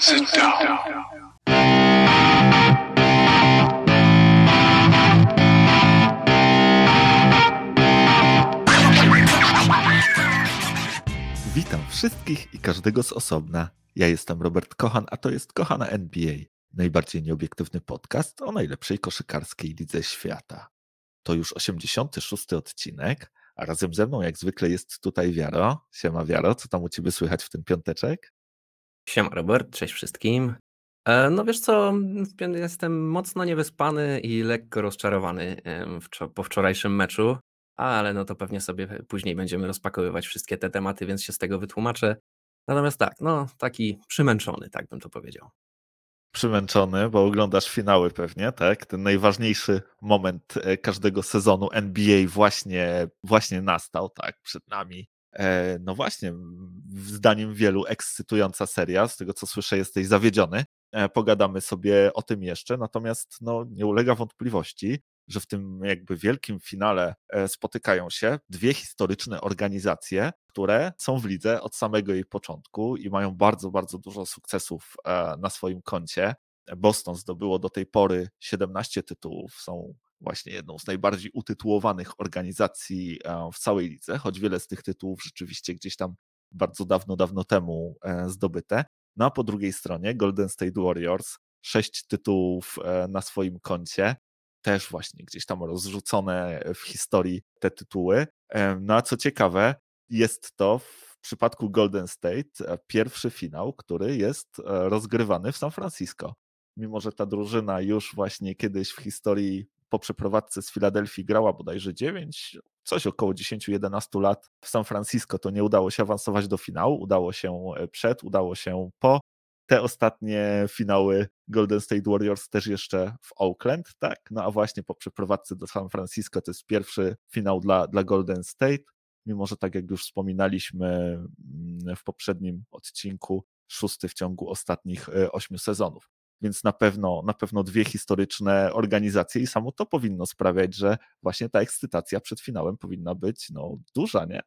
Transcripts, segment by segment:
Sit down. Witam wszystkich i każdego z osobna. Ja jestem Robert Kochan, a to jest Kochana NBA, najbardziej nieobiektywny podcast o najlepszej koszykarskiej lidze świata. To już 86 odcinek, a razem ze mną jak zwykle jest tutaj Wiaro. Siema Wiaro, co tam u Ciebie słychać w ten piąteczek? Siema Robert, cześć wszystkim. E, No wiesz co, jestem mocno niewyspany i lekko rozczarowany po wczorajszym meczu, ale no to pewnie sobie później będziemy rozpakowywać wszystkie te tematy, więc się z tego wytłumaczę. Natomiast tak, no taki przymęczony, tak bym to powiedział. Przymęczony, bo oglądasz finały pewnie, tak? Ten najważniejszy moment e, każdego sezonu NBA właśnie, właśnie nastał, tak, przed nami. E, No właśnie, zdaniem wielu ekscytująca seria, z tego co słyszę jesteś zawiedziony. E, Pogadamy sobie o tym jeszcze, natomiast no, nie ulega wątpliwości, że w tym jakby wielkim finale e, spotykają się dwie historyczne organizacje, które są w lidze od samego jej początku i mają bardzo, bardzo dużo sukcesów na swoim koncie. Boston zdobyło do tej pory 17 tytułów, są właśnie jedną z najbardziej utytułowanych organizacji e, w całej lidze, choć wiele z tych tytułów rzeczywiście gdzieś tam bardzo dawno, dawno temu e, zdobyte. No a po drugiej stronie Golden State Warriors, sześć tytułów e, na swoim koncie, też właśnie gdzieś tam rozrzucone w historii te tytuły. No a co ciekawe, jest to w przypadku Golden State pierwszy finał, który jest rozgrywany w San Francisco. Mimo, że ta drużyna już właśnie kiedyś w historii po przeprowadzce z Filadelfii grała bodajże 9, coś około 10-11 lat w San Francisco, to nie udało się awansować do finału, udało się e, przed, udało się po. Te ostatnie finały Golden State Warriors też jeszcze w Oakland, tak? No a właśnie po przeprowadzce do San Francisco to jest pierwszy finał dla, dla Golden State, mimo że tak jak już wspominaliśmy mm, w poprzednim odcinku, szósty w ciągu ostatnich e, ośmiu sezonów. Więc na pewno, na pewno dwie historyczne organizacje i samo to powinno sprawiać, że właśnie ta ekscytacja przed finałem powinna być no, duża, nie?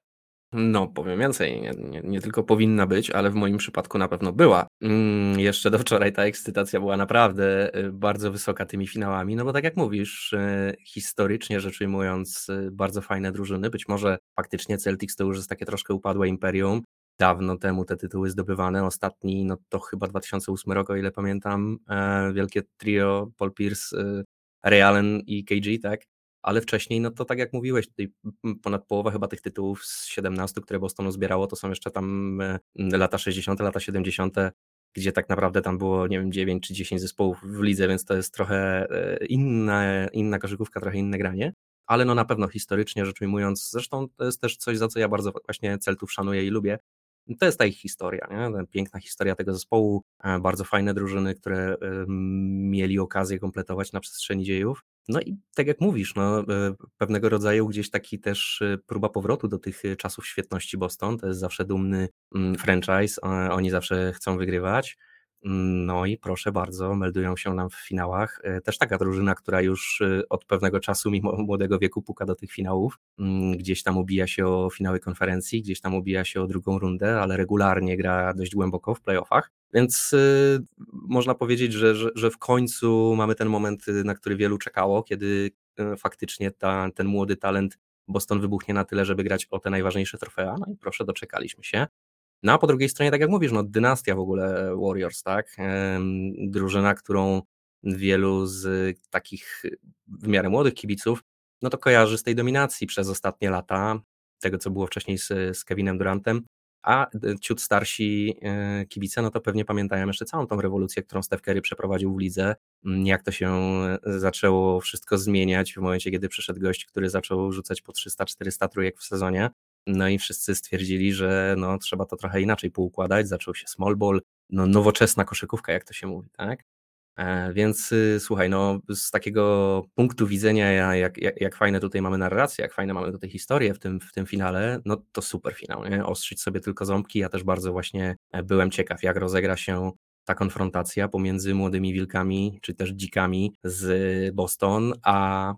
No, powiem więcej, nie, nie, nie tylko powinna być, ale w moim przypadku na pewno była. Mm, jeszcze do wczoraj ta ekscytacja była naprawdę y, bardzo wysoka tymi finałami, no bo tak jak mówisz, y, historycznie rzecz ujmując, y, bardzo fajne drużyny. Być może faktycznie Celtics to już jest takie troszkę upadłe imperium. Dawno temu te tytuły zdobywane. Ostatni, no to chyba 2008 rok, o ile pamiętam. e, Wielkie trio Paul Pierce, y, Ray Allen i KG, tak? ale wcześniej, no to tak jak mówiłeś, tutaj ponad połowa chyba tych tytułów z 17, które Bostonu zbierało, to są jeszcze tam e, lata 60., lata 70., gdzie tak naprawdę tam było, nie wiem, 9 czy 10 zespołów w lidze, więc to jest trochę e, inna, inna koszykówka, trochę inne granie. Ale no na pewno historycznie rzecz ujmując, zresztą to jest też coś, za co ja bardzo właśnie Celtów szanuję i lubię, to jest ta ich historia, nie? Piękna historia tego zespołu, e, bardzo fajne drużyny, które mieli okazję kompletować na przestrzeni dziejów. No i tak jak mówisz, no, e, pewnego rodzaju gdzieś taki też e, próba powrotu do tych czasów świetności Boston. To jest zawsze dumny mm, franchise, oni zawsze chcą wygrywać. No i proszę bardzo, meldują się nam w finałach. E, Też taka drużyna, która już e, od pewnego czasu, mimo młodego wieku, puka do tych finałów. Mm, Gdzieś tam ubija się o finały konferencji, gdzieś tam ubija się o drugą rundę, ale regularnie gra dość głęboko w playoffach. Więc y, można powiedzieć, że, że, że w końcu mamy ten moment, na który wielu czekało, kiedy faktycznie ta, ten młody talent Boston wybuchnie na tyle, żeby grać o te najważniejsze trofea. No i proszę, doczekaliśmy się. No a po drugiej stronie, tak jak mówisz, no dynastia w ogóle Warriors, tak? Drużyna, którą wielu z takich w miarę młodych kibiców, no to kojarzy z tej dominacji przez ostatnie lata, tego co było wcześniej z, z Kevinem Durantem, a y, ciut starsi y, kibice, no to pewnie pamiętają jeszcze całą tą rewolucję, którą Steph Curry przeprowadził w lidze, mm, jak to się zaczęło wszystko zmieniać w momencie, kiedy przyszedł gość, który zaczął rzucać po 300-400 trójek w sezonie, no i wszyscy stwierdzili, że no, trzeba to trochę inaczej poukładać, zaczął się small ball, no, nowoczesna koszykówka, jak to się mówi, tak? E, Więc y, słuchaj, no z takiego punktu widzenia, ja- jak, jak, jak fajne tutaj mamy narrację, jak fajne mamy tutaj historię w tym, w tym finale, no to super finał, nie? Ostrzyć sobie tylko ząbki. Ja też bardzo właśnie e, byłem ciekaw, jak rozegra się ta konfrontacja pomiędzy młodymi wilkami, czy też dzikami z Boston, a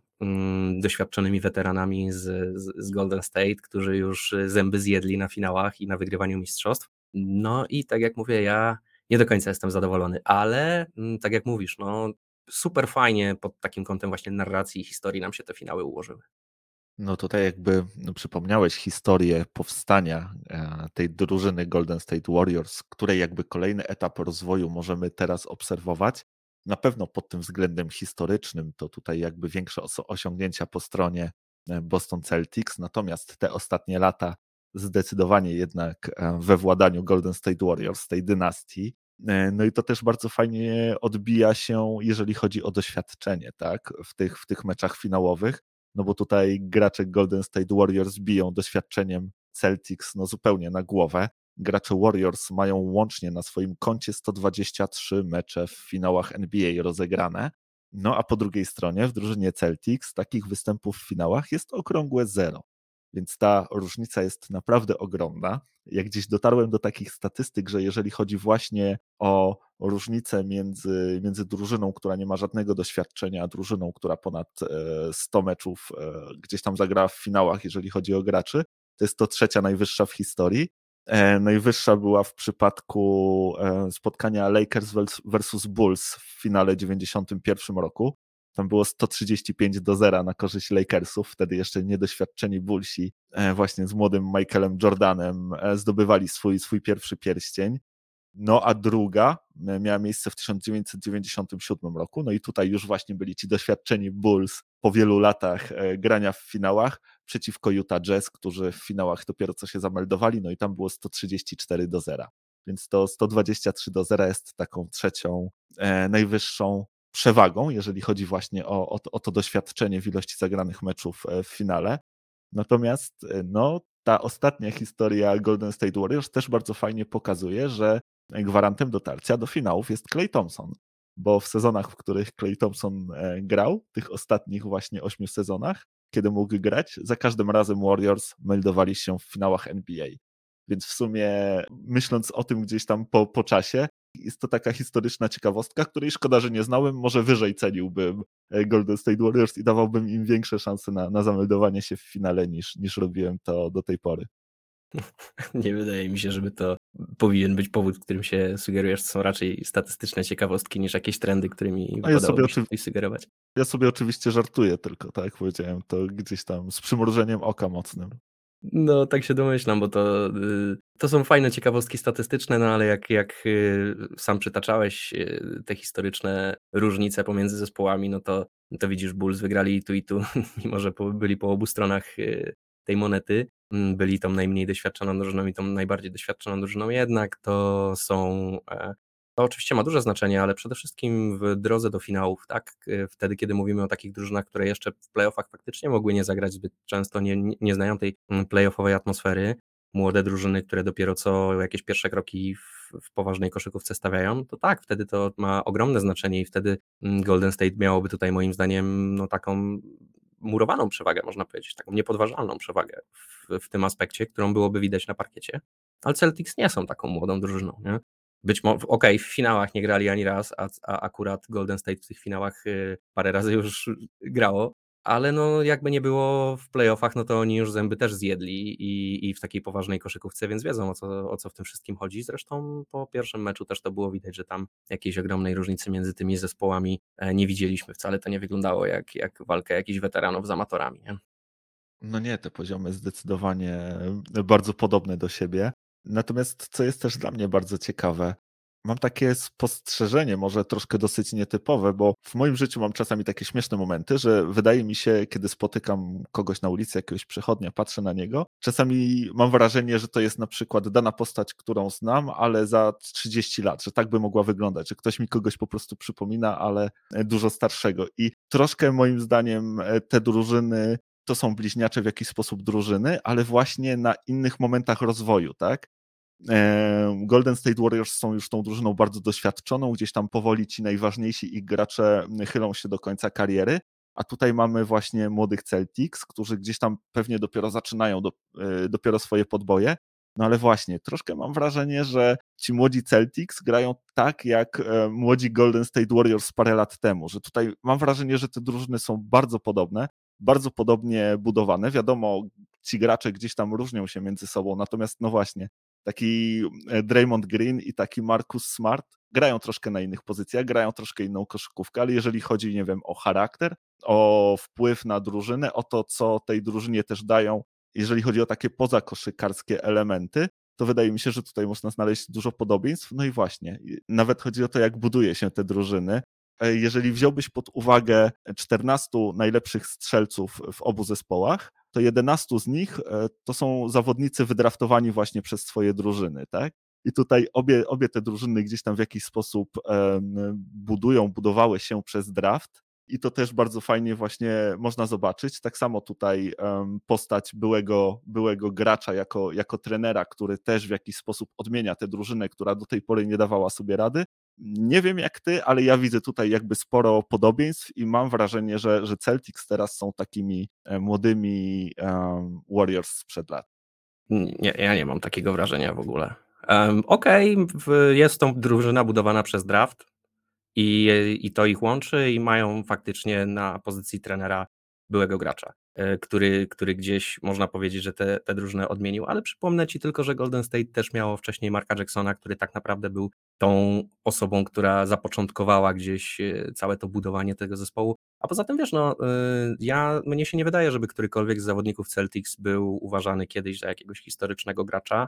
doświadczonymi weteranami z, z, z Golden State, którzy już zęby zjedli na finałach i na wygrywaniu mistrzostw. No i tak jak mówię, ja nie do końca jestem zadowolony, ale mm, tak jak mówisz, no super fajnie pod takim kątem właśnie narracji i historii nam się te finały ułożyły. No tutaj jakby no, przypomniałeś historię powstania e, tej drużyny Golden State Warriors, której jakby kolejny etap rozwoju możemy teraz obserwować. Na pewno pod tym względem historycznym to tutaj jakby większe osiągnięcia po stronie e, Boston Celtics, natomiast te ostatnie lata zdecydowanie jednak e, we władaniu Golden State Warriors, tej dynastii. No i to też bardzo fajnie odbija się, jeżeli chodzi o doświadczenie, tak, w tych, w tych meczach finałowych no bo tutaj gracze Golden State Warriors biją doświadczeniem Celtics no zupełnie na głowę. Gracze Warriors mają łącznie na swoim koncie 123 mecze w finałach NBA rozegrane. No a po drugiej stronie w drużynie Celtics takich występów w finałach jest okrągłe zero. Więc ta różnica jest naprawdę ogromna. Jak gdzieś dotarłem do takich statystyk, że jeżeli chodzi właśnie o różnicę między, między drużyną, która nie ma żadnego doświadczenia, a drużyną, która ponad 100 e, meczów e, gdzieś tam zagrała w finałach, jeżeli chodzi o graczy, to jest to trzecia najwyższa w historii. E, najwyższa była w przypadku spotkania Lakers versus Bulls w finale 91 roku. Tam było 135 do 0 na korzyść Lakersów, wtedy jeszcze niedoświadczeni Bullsi e, właśnie z młodym Michaelem Jordanem e, zdobywali swój, swój pierwszy pierścień. No a druga e, miała miejsce w 1997 roku, no i tutaj już właśnie byli ci doświadczeni Bulls po wielu latach grania w finałach przeciwko Utah Jazz, którzy w finałach dopiero co się zameldowali, no i tam było 134 do 0. Więc to 123 do 0 jest taką trzecią najwyższą przewagą, jeżeli chodzi właśnie o, o, o to doświadczenie w ilości zagranych meczów e, w finale. Natomiast e, no, ta ostatnia historia Golden State Warriors też bardzo fajnie pokazuje, że gwarantem dotarcia do finałów jest Clay Thompson, bo w sezonach, w których Clay Thompson e, grał, tych ostatnich właśnie ośmiu sezonach, kiedy mógł grać, za każdym razem Warriors meldowali się w finałach NBA. Więc w sumie myśląc o tym gdzieś tam po, po czasie, jest to taka historyczna ciekawostka, której szkoda, że nie znałem. Może wyżej ceniłbym e, Golden State Warriors i dawałbym im większe szanse na, na zameldowanie się w finale niż, niż robiłem to do tej pory. Nie wydaje mi się, żeby to powinien być powód, którym się sugerujesz. To są raczej statystyczne ciekawostki niż jakieś trendy, którymi ja sobie się sugerować. Ja sobie oczywiście żartuję tylko, tak jak powiedziałem, to gdzieś tam z przymrużeniem oka mocnym. No, tak się domyślam, bo to, y, to są fajne ciekawostki statystyczne, no ale jak, jak y, sam przytaczałeś y, te historyczne różnice pomiędzy zespołami, no to, to widzisz, Bulls wygrali tu i tu, mimo że byli po obu stronach tej monety, byli tą najmniej doświadczoną drużyną i tą najbardziej doświadczoną drużyną, jednak to są e, to oczywiście ma duże znaczenie, ale przede wszystkim w drodze do finałów, tak? Wtedy, kiedy mówimy o takich drużynach, które jeszcze w playoffach faktycznie mogły nie zagrać zbyt często, nie, nie znają tej mm, playoffowej atmosfery, młode drużyny, które dopiero co jakieś pierwsze kroki w, w, poważnej koszykówce stawiają, to tak, wtedy to ma ogromne znaczenie i wtedy mm, Golden State miałoby tutaj moim zdaniem no, taką murowaną przewagę, można powiedzieć, taką niepodważalną przewagę w, w tym aspekcie, którą byłoby widać na parkiecie. Ale Celtics nie są taką młodą drużyną. Nie? Być może, okej, okay, w finałach nie grali ani raz, a, a, akurat Golden State w tych finałach y, parę razy już grało, ale no jakby nie było w playoffach, no to oni już zęby też zjedli i, i w takiej poważnej koszykówce, więc wiedzą o co, o co w tym wszystkim chodzi. Zresztą po pierwszym meczu też to było widać, że tam jakiejś ogromnej różnicy między tymi zespołami e, nie widzieliśmy. Wcale to nie wyglądało jak, jak walka jakichś weteranów z amatorami. Nie? No nie, te poziomy zdecydowanie bardzo podobne do siebie. Natomiast co jest też dla mnie bardzo ciekawe, mam takie spostrzeżenie, może troszkę dosyć nietypowe, bo w moim życiu mam czasami takie śmieszne momenty, że wydaje mi się, kiedy spotykam kogoś na ulicy, jakiegoś przechodnia, patrzę na niego, czasami mam wrażenie, że to jest na przykład dana postać, którą znam, ale za 30 lat, że tak by mogła wyglądać, że ktoś mi kogoś po prostu przypomina, ale dużo starszego. I troszkę moim zdaniem e, te drużyny to są bliźniacze w jakiś sposób drużyny, ale właśnie na innych momentach rozwoju, tak? Golden State Warriors są już tą drużyną bardzo doświadczoną, gdzieś tam powoli ci najważniejsi ich gracze chylą się do końca kariery, a tutaj mamy właśnie młodych Celtics, którzy gdzieś tam pewnie dopiero zaczynają do, e, dopiero swoje podboje, no ale właśnie, troszkę mam wrażenie, że ci młodzi Celtics grają tak jak e, młodzi Golden State Warriors parę lat temu, że tutaj mam wrażenie, że te drużyny są bardzo podobne, bardzo podobnie budowane. Wiadomo, ci gracze gdzieś tam różnią się między sobą, natomiast no właśnie, taki e, Draymond Green i taki Marcus Smart grają troszkę na innych pozycjach, grają troszkę inną koszykówkę, ale jeżeli chodzi, nie wiem, o charakter, o wpływ na drużynę, o to, co tej drużynie też dają, jeżeli chodzi o takie pozakoszykarskie elementy, to wydaje mi się, że tutaj można znaleźć dużo podobieństw. No i właśnie, nawet chodzi o to, jak buduje się te drużyny. E, jeżeli wziąłbyś pod uwagę 14 najlepszych strzelców w obu zespołach, to 11 z nich e, to są zawodnicy wydraftowani właśnie przez swoje drużyny, tak? I tutaj obie, obie te drużyny gdzieś tam w jakiś sposób budują, budowały się przez draft. I to też bardzo fajnie właśnie można zobaczyć. Tak samo tutaj postać byłego, byłego gracza jako, jako trenera, który też w jakiś sposób odmienia tę drużynę, która do tej pory nie dawała sobie rady. Nie wiem jak ty, ale ja widzę tutaj jakby sporo podobieństw i mam wrażenie, że, że Celtics teraz są takimi e, młodymi um, Warriors sprzed lat. Nie, ja nie mam takiego wrażenia w ogóle. Um, Okej, okay, jest to drużyna budowana przez draft i, i to ich łączy i mają faktycznie na pozycji trenera byłego gracza, który, który gdzieś można powiedzieć, że te, te drużynę odmienił, ale przypomnę Ci tylko, że Golden State też miało wcześniej Marka Jacksona, który tak naprawdę był tą osobą, która zapoczątkowała gdzieś e, całe to budowanie tego zespołu. A poza tym wiesz, no, e, ja, mnie się nie wydaje, żeby którykolwiek z zawodników Celtics był uważany kiedyś za jakiegoś historycznego gracza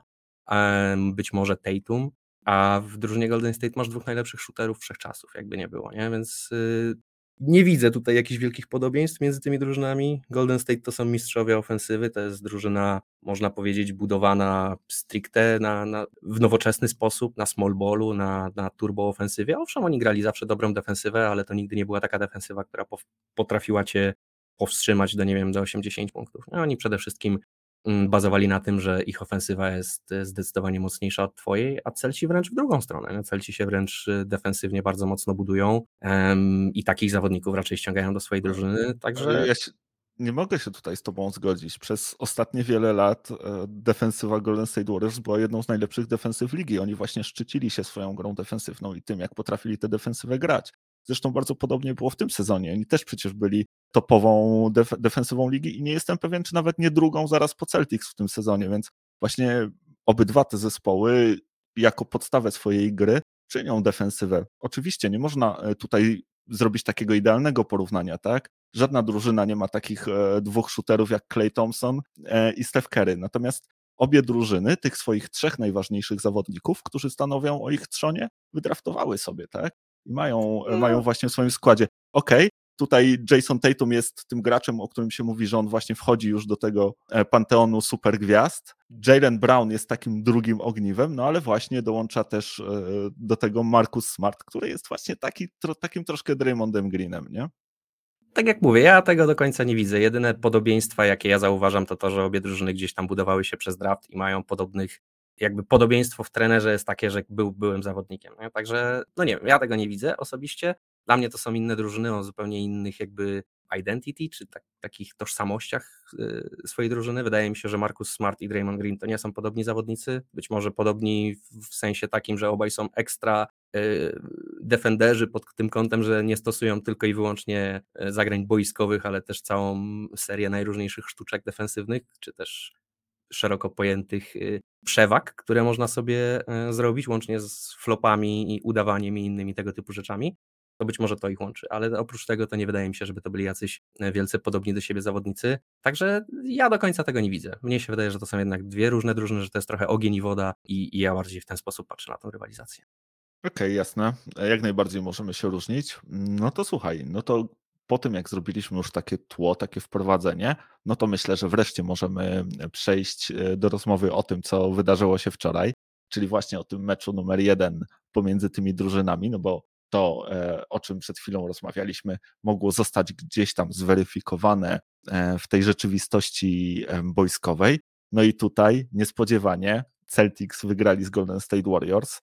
być może Tatum, a w drużynie Golden State masz dwóch najlepszych shooterów wszechczasów, jakby nie było, nie? Więc y, nie widzę tutaj jakichś wielkich podobieństw między tymi drużynami. Golden State to są mistrzowie ofensywy, to jest drużyna, można powiedzieć, budowana stricte na, na, w nowoczesny sposób, na small ballu, na, na turbo ofensywie. Owszem, oni grali zawsze dobrą defensywę, ale to nigdy nie była taka defensywa, która potrafiła cię powstrzymać do, nie wiem, do 80 punktów. No, oni przede wszystkim bazowali na tym, że ich ofensywa jest e, zdecydowanie mocniejsza od twojej, a Celci wręcz w drugą stronę. Celci się wręcz e, defensywnie bardzo mocno budują um, i takich zawodników raczej ściągają do swojej drużyny, także... Ja się, nie mogę się tutaj z tobą zgodzić. Przez ostatnie wiele lat e, defensywa Golden State Warriors była jedną z najlepszych defensyw ligi. Oni właśnie szczycili się swoją grą defensywną i tym, jak potrafili tę defensywę grać. Zresztą bardzo podobnie było w tym sezonie. Oni też przecież byli topową def defensywą ligi i nie jestem pewien, czy nawet nie drugą zaraz po Celtics w tym sezonie, więc właśnie obydwa te zespoły jako podstawę swojej gry czynią defensywę. Oczywiście nie można e, tutaj zrobić takiego idealnego porównania, tak? Żadna drużyna nie ma takich e, dwóch shooterów jak Clay Thompson e, i Steph Curry. Natomiast obie drużyny, tych swoich trzech najważniejszych zawodników, którzy stanowią o ich trzonie, wydraftowały sobie, tak? I mają, no. mają właśnie w swoim składzie. Okej, okay, Tutaj Jason Tatum jest tym graczem, o którym się mówi, że on właśnie wchodzi już do tego e, panteonu supergwiazd. Jalen Brown jest takim drugim ogniwem, no ale właśnie dołącza też e, do tego Marcus Smart, który jest właśnie taki, tro, takim troszkę Draymondem Greenem, nie? Tak jak mówię, ja tego do końca nie widzę. Jedyne podobieństwa, jakie ja zauważam, to to, że obie drużyny gdzieś tam budowały się przez draft i mają podobnych, jakby podobieństwo w trenerze jest takie, że był, byłem zawodnikiem. Nie? Także, no nie wiem, ja tego nie widzę osobiście. Dla mnie to są inne drużyny o zupełnie innych jakby identity, czy tak, takich tożsamościach y, swojej drużyny. Wydaje mi się, że Marcus Smart i Draymond Green to nie są podobni zawodnicy. Być może podobni w sensie takim, że obaj są ekstra y, defenderzy pod tym kątem, że nie stosują tylko i wyłącznie y, zagrań boiskowych, ale też całą serię najróżniejszych sztuczek defensywnych, czy też szeroko pojętych przewag, które można sobie zrobić, łącznie z flopami i udawaniem i innymi tego typu rzeczami to być może to ich łączy, ale oprócz tego to nie wydaje mi się, żeby to byli jacyś e, wielce podobni do siebie zawodnicy. Także ja do końca tego nie widzę. Mnie się wydaje, że to są jednak dwie różne drużyny, że to jest trochę ogień i woda i, i ja bardziej w ten sposób patrzę na tą rywalizację. Okej, okay, jasne. E, jak najbardziej możemy się różnić. No to słuchaj, no to po tym, jak zrobiliśmy już takie tło, takie wprowadzenie, no to myślę, że wreszcie możemy przejść e, do rozmowy o tym, co wydarzyło się wczoraj, czyli właśnie o tym meczu numer jeden pomiędzy tymi drużynami, no bo to, e, o czym przed chwilą rozmawialiśmy, mogło zostać gdzieś tam zweryfikowane e, w tej rzeczywistości boiskowej. No i tutaj niespodziewanie Celtics wygrali z Golden State Warriors.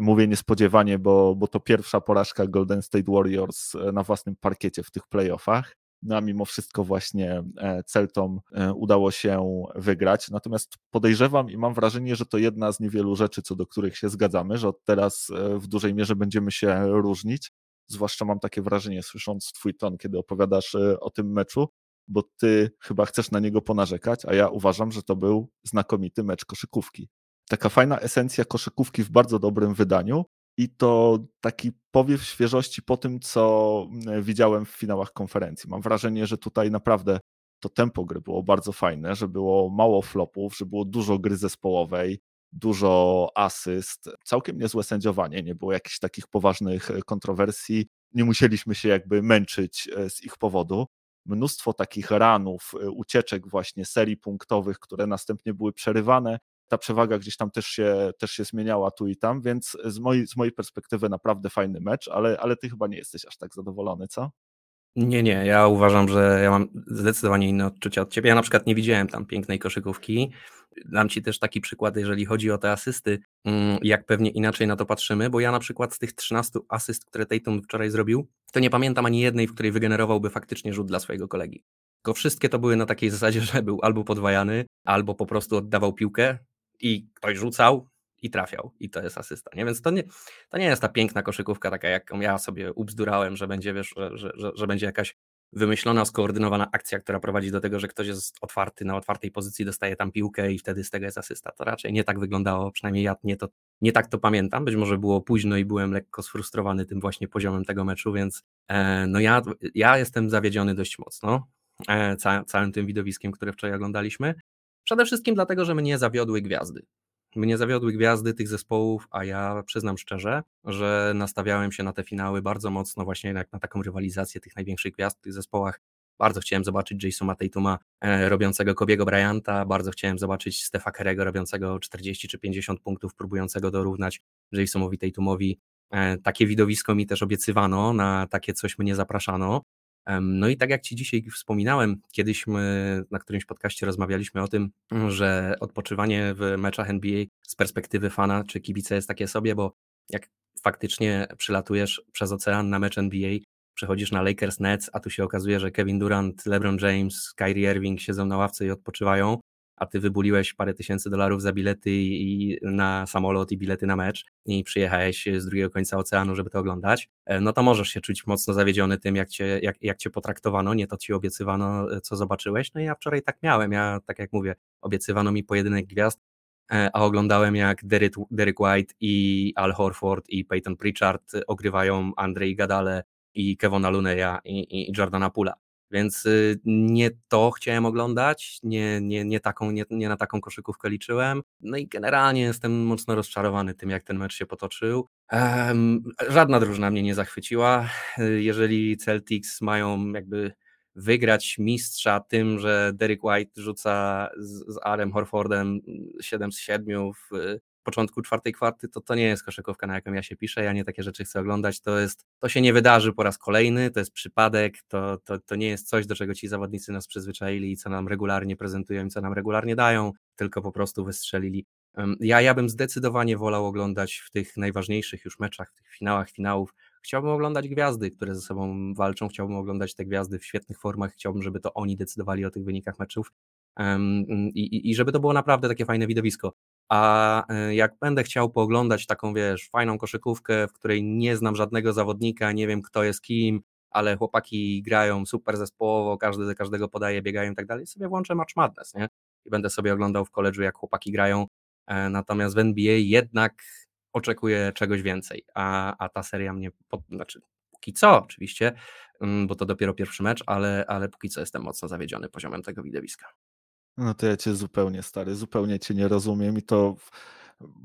Mówię niespodziewanie, bo, bo to pierwsza porażka Golden State Warriors e, na własnym parkiecie w tych playoffach. No a mimo wszystko właśnie Celtom udało się wygrać. Natomiast podejrzewam i mam wrażenie, że to jedna z niewielu rzeczy, co do których się zgadzamy, że od teraz w dużej mierze będziemy się różnić. Zwłaszcza mam takie wrażenie, słysząc twój ton, kiedy opowiadasz o tym meczu, bo ty chyba chcesz na niego ponarzekać, a ja uważam, że to był znakomity mecz koszykówki. Taka fajna esencja koszykówki w bardzo dobrym wydaniu i to taki powiew świeżości po tym, co mm, widziałem w finałach konferencji. Mam wrażenie, że tutaj naprawdę to tempo gry było bardzo fajne, że było mało flopów, że było dużo gry zespołowej, dużo asyst, całkiem niezłe sędziowanie, nie było jakichś takich poważnych e, kontrowersji, nie musieliśmy się jakby męczyć e, z ich powodu. Mnóstwo takich ranów, e, ucieczek właśnie serii punktowych, które następnie były przerywane. Ta przewaga gdzieś tam też się, też się zmieniała tu i tam, więc z mojej, z mojej perspektywy naprawdę fajny mecz, ale, ale ty chyba nie jesteś aż tak zadowolony, co? Nie, nie, ja uważam, że ja mam zdecydowanie inne odczucia od ciebie. Ja na przykład nie widziałem tam pięknej koszykówki. Dam ci też taki przykład, jeżeli chodzi o te asysty, mm, jak pewnie inaczej na to patrzymy, bo ja na przykład z tych 13 asyst, które Tatum wczoraj zrobił, to nie pamiętam ani jednej, w której wygenerowałby faktycznie rzut dla swojego kolegi. Tylko wszystkie to były na takiej zasadzie, że był albo podwajany, albo po prostu oddawał piłkę i ktoś rzucał, i trafiał. I to jest asysta. Nie? Więc to nie, to nie jest ta piękna koszykówka, taka jaką ja sobie ubzdurałem, że będzie, wiesz, że, że, że, że będzie jakaś wymyślona, skoordynowana akcja, która prowadzi do tego, że ktoś jest otwarty na otwartej pozycji, dostaje tam piłkę i wtedy z tego jest asysta. To raczej nie tak wyglądało, przynajmniej ja nie, to, nie tak to pamiętam. Być może było późno i byłem lekko sfrustrowany tym właśnie poziomem tego meczu, więc e, no ja, ja jestem zawiedziony dość mocno e, ca, całym tym widowiskiem, które wczoraj oglądaliśmy. Przede wszystkim dlatego, że mnie zawiodły gwiazdy. Mnie zawiodły gwiazdy tych zespołów, a ja przyznam szczerze, że nastawiałem się na te finały bardzo mocno właśnie jak na taką rywalizację tych największych gwiazd w tych zespołach. Bardzo chciałem zobaczyć Jasona Tatuma e, robiącego Kobiego Bryanta, bardzo chciałem zobaczyć Stefa Kerego robiącego 40 czy 50 punktów, próbującego dorównać Jasonowi Tatumowi. E, takie widowisko mi też obiecywano, na takie coś mnie zapraszano. No i tak jak Ci dzisiaj wspominałem, kiedyś my na którymś podcaście rozmawialiśmy o tym, że odpoczywanie w meczach NBA z perspektywy fana czy kibica jest takie sobie, bo jak faktycznie przylatujesz przez ocean na mecz NBA, przechodzisz na Lakers Nets, a tu się okazuje, że Kevin Durant, LeBron James, Kyrie Irving siedzą na ławce i odpoczywają, a ty wybuliłeś parę tysięcy dolarów za bilety i na samolot i bilety na mecz i przyjechałeś z drugiego końca oceanu, żeby to oglądać, e, no to możesz się czuć mocno zawiedziony tym, jak cię, jak, jak cię potraktowano, nie to ci obiecywano, e, co zobaczyłeś. No i ja wczoraj tak miałem, ja tak jak mówię, obiecywano mi pojedynek gwiazd, e, a oglądałem jak Derek, Derek White i Al Horford i Peyton Pritchard ogrywają Andrzej Gadale i Kevona Luneya i, i Jordana Pula. Więc y, nie to chciałem oglądać, nie, nie, nie, taką, nie, nie na taką koszykówkę liczyłem. No i generalnie jestem mocno rozczarowany tym, jak ten mecz się potoczył. Żadna drużyna mnie nie zachwyciła. Y, jeżeli Celtics mają jakby wygrać mistrza tym, że Derek White rzuca z, z Arem Horfordem 7 z 7 w początku czwartej kwarty, to to nie jest koszykówka, na jaką ja się piszę, ja nie takie rzeczy chcę oglądać, to jest, to się nie wydarzy po raz kolejny, to jest przypadek, to, to, to nie jest coś, do czego ci zawodnicy nas przyzwyczaili i co nam regularnie prezentują i co nam regularnie dają, tylko po prostu wystrzelili. Ja, ja bym zdecydowanie wolał oglądać w tych najważniejszych już meczach, w tych finałach, finałów, chciałbym oglądać gwiazdy, które ze sobą walczą, chciałbym oglądać te gwiazdy w świetnych formach, chciałbym, żeby to oni decydowali o tych wynikach meczów i, i, i żeby to było naprawdę takie fajne widowisko. A e, jak będę chciał pooglądać taką, wiesz, fajną koszykówkę, w której nie znam żadnego zawodnika, nie wiem kto jest kim, ale chłopaki grają super zespołowo, każdy każdego podaje, biegają i tak dalej, sobie włączę Match Madness, nie? I będę sobie oglądał w koledżu, jak chłopaki grają. E, natomiast w NBA jednak oczekuję czegoś więcej, a, a ta seria mnie, pod, znaczy póki co oczywiście, mm, bo to dopiero pierwszy mecz, ale, ale póki co jestem mocno zawiedziony poziomem tego widowiska. No to ja cię zupełnie stary, zupełnie cię nie rozumiem i to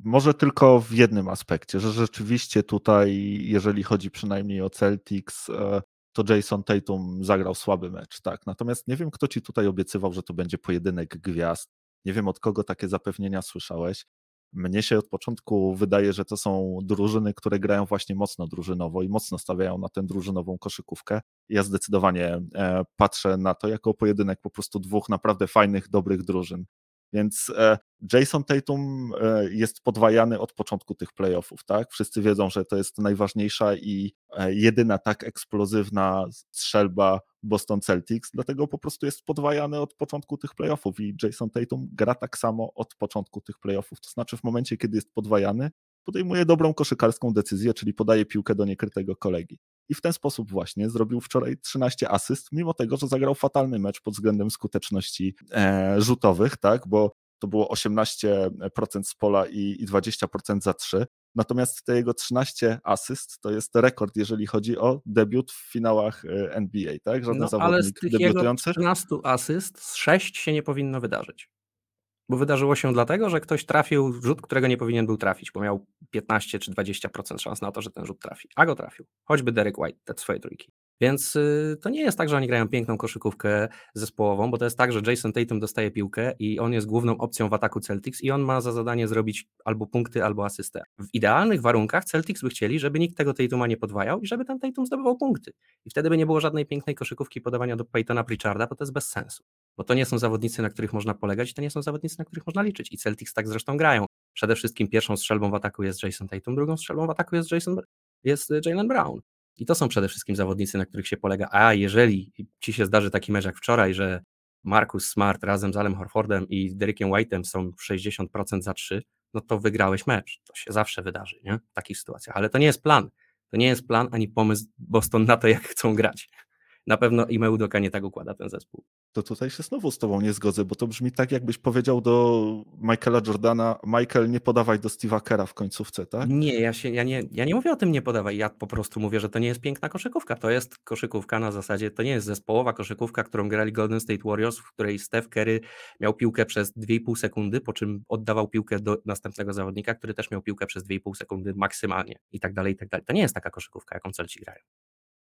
może tylko w jednym aspekcie, że rzeczywiście tutaj, jeżeli chodzi przynajmniej o Celtics, e, to Jason Tatum zagrał słaby mecz, tak. Natomiast nie wiem, kto ci tutaj obiecywał, że to będzie pojedynek gwiazd. Nie wiem, od kogo takie zapewnienia słyszałeś. Mnie się od początku wydaje, że to są drużyny, które grają właśnie mocno drużynowo i mocno stawiają na tę drużynową koszykówkę. Ja zdecydowanie e, patrzę na to jako pojedynek po prostu dwóch naprawdę fajnych, dobrych drużyn. Więc e, Jason Tatum e, jest podwajany od początku tych playoffów, tak? Wszyscy wiedzą, że to jest najważniejsza i e, jedyna tak eksplozywna strzelba Boston Celtics, dlatego po prostu jest podwajany od początku tych playoffów i Jason Tatum gra tak samo od początku tych playoffów. To znaczy w momencie, kiedy jest podwajany, podejmuje dobrą koszykarską decyzję, czyli podaje piłkę do niekrytego kolegi. I w ten sposób właśnie zrobił wczoraj 13 asyst, mimo tego, że zagrał fatalny mecz pod względem skuteczności e, rzutowych, tak, bo to było 18% z pola i, i 20% za 3. Natomiast te jego 13 asyst to jest rekord, jeżeli chodzi o debiut w finałach e, NBA, tak? Żaden no, zawodnik ale z tych debiutujący. Jego 13 asyst z 6 się nie powinno wydarzyć. Bo wydarzyło się dlatego, że ktoś trafił rzut, którego nie powinien był trafić, bo miał 15 czy 20% szans na to, że ten rzut trafi. A go trafił. Choćby Derek White, te swoje trójki. Więc y, to nie jest tak, że oni grają piękną koszykówkę zespołową, bo to jest tak, że Jason Tatum dostaje piłkę i on jest główną opcją w ataku Celtics i on ma za zadanie zrobić albo punkty, albo asystę. W idealnych warunkach Celtics by chcieli, żeby nikt tego Tatuma nie podwajał i żeby ten Tatum zdobywał punkty. I wtedy by nie było żadnej pięknej koszykówki podawania do Peytona Pritcharda, bo to jest bez sensu. Bo to nie są zawodnicy, na których można polegać, to nie są zawodnicy, na których można liczyć. I Celtics tak zresztą grają. Przede wszystkim pierwszą strzelbą w ataku jest Jason Tatum, drugą strzelbą w ataku jest Jason jest Jalen Brown. I to są przede wszystkim zawodnicy, na których się polega. A jeżeli ci się zdarzy taki mecz jak wczoraj, że Marcus Smart razem z Alem Horfordem i Derekiem White'em są 60% za 3, no to wygrałeś mecz. To się zawsze wydarzy, nie? W takich sytuacjach. Ale to nie jest plan. To nie jest plan ani pomysł Boston na to, jak chcą grać na pewno i Udoka nie tak układa ten zespół. To tutaj się znowu z tobą nie zgodzę, bo to brzmi tak, jakbyś powiedział do Michaela Jordana, Michael, nie podawaj do Steve'a Kera w końcówce, tak? Nie, ja, się, ja, nie, ja nie mówię o tym nie podawaj, ja po prostu mówię, że to nie jest piękna koszykówka, to jest koszykówka na zasadzie, to nie jest zespołowa koszykówka, którą grali Golden State Warriors, w której Steph Curry miał piłkę przez 2,5 sekundy, po czym oddawał piłkę do następnego zawodnika, który też miał piłkę przez 2,5 sekundy maksymalnie i tak dalej, i tak dalej. To nie jest taka koszykówka, jaką Celci grają.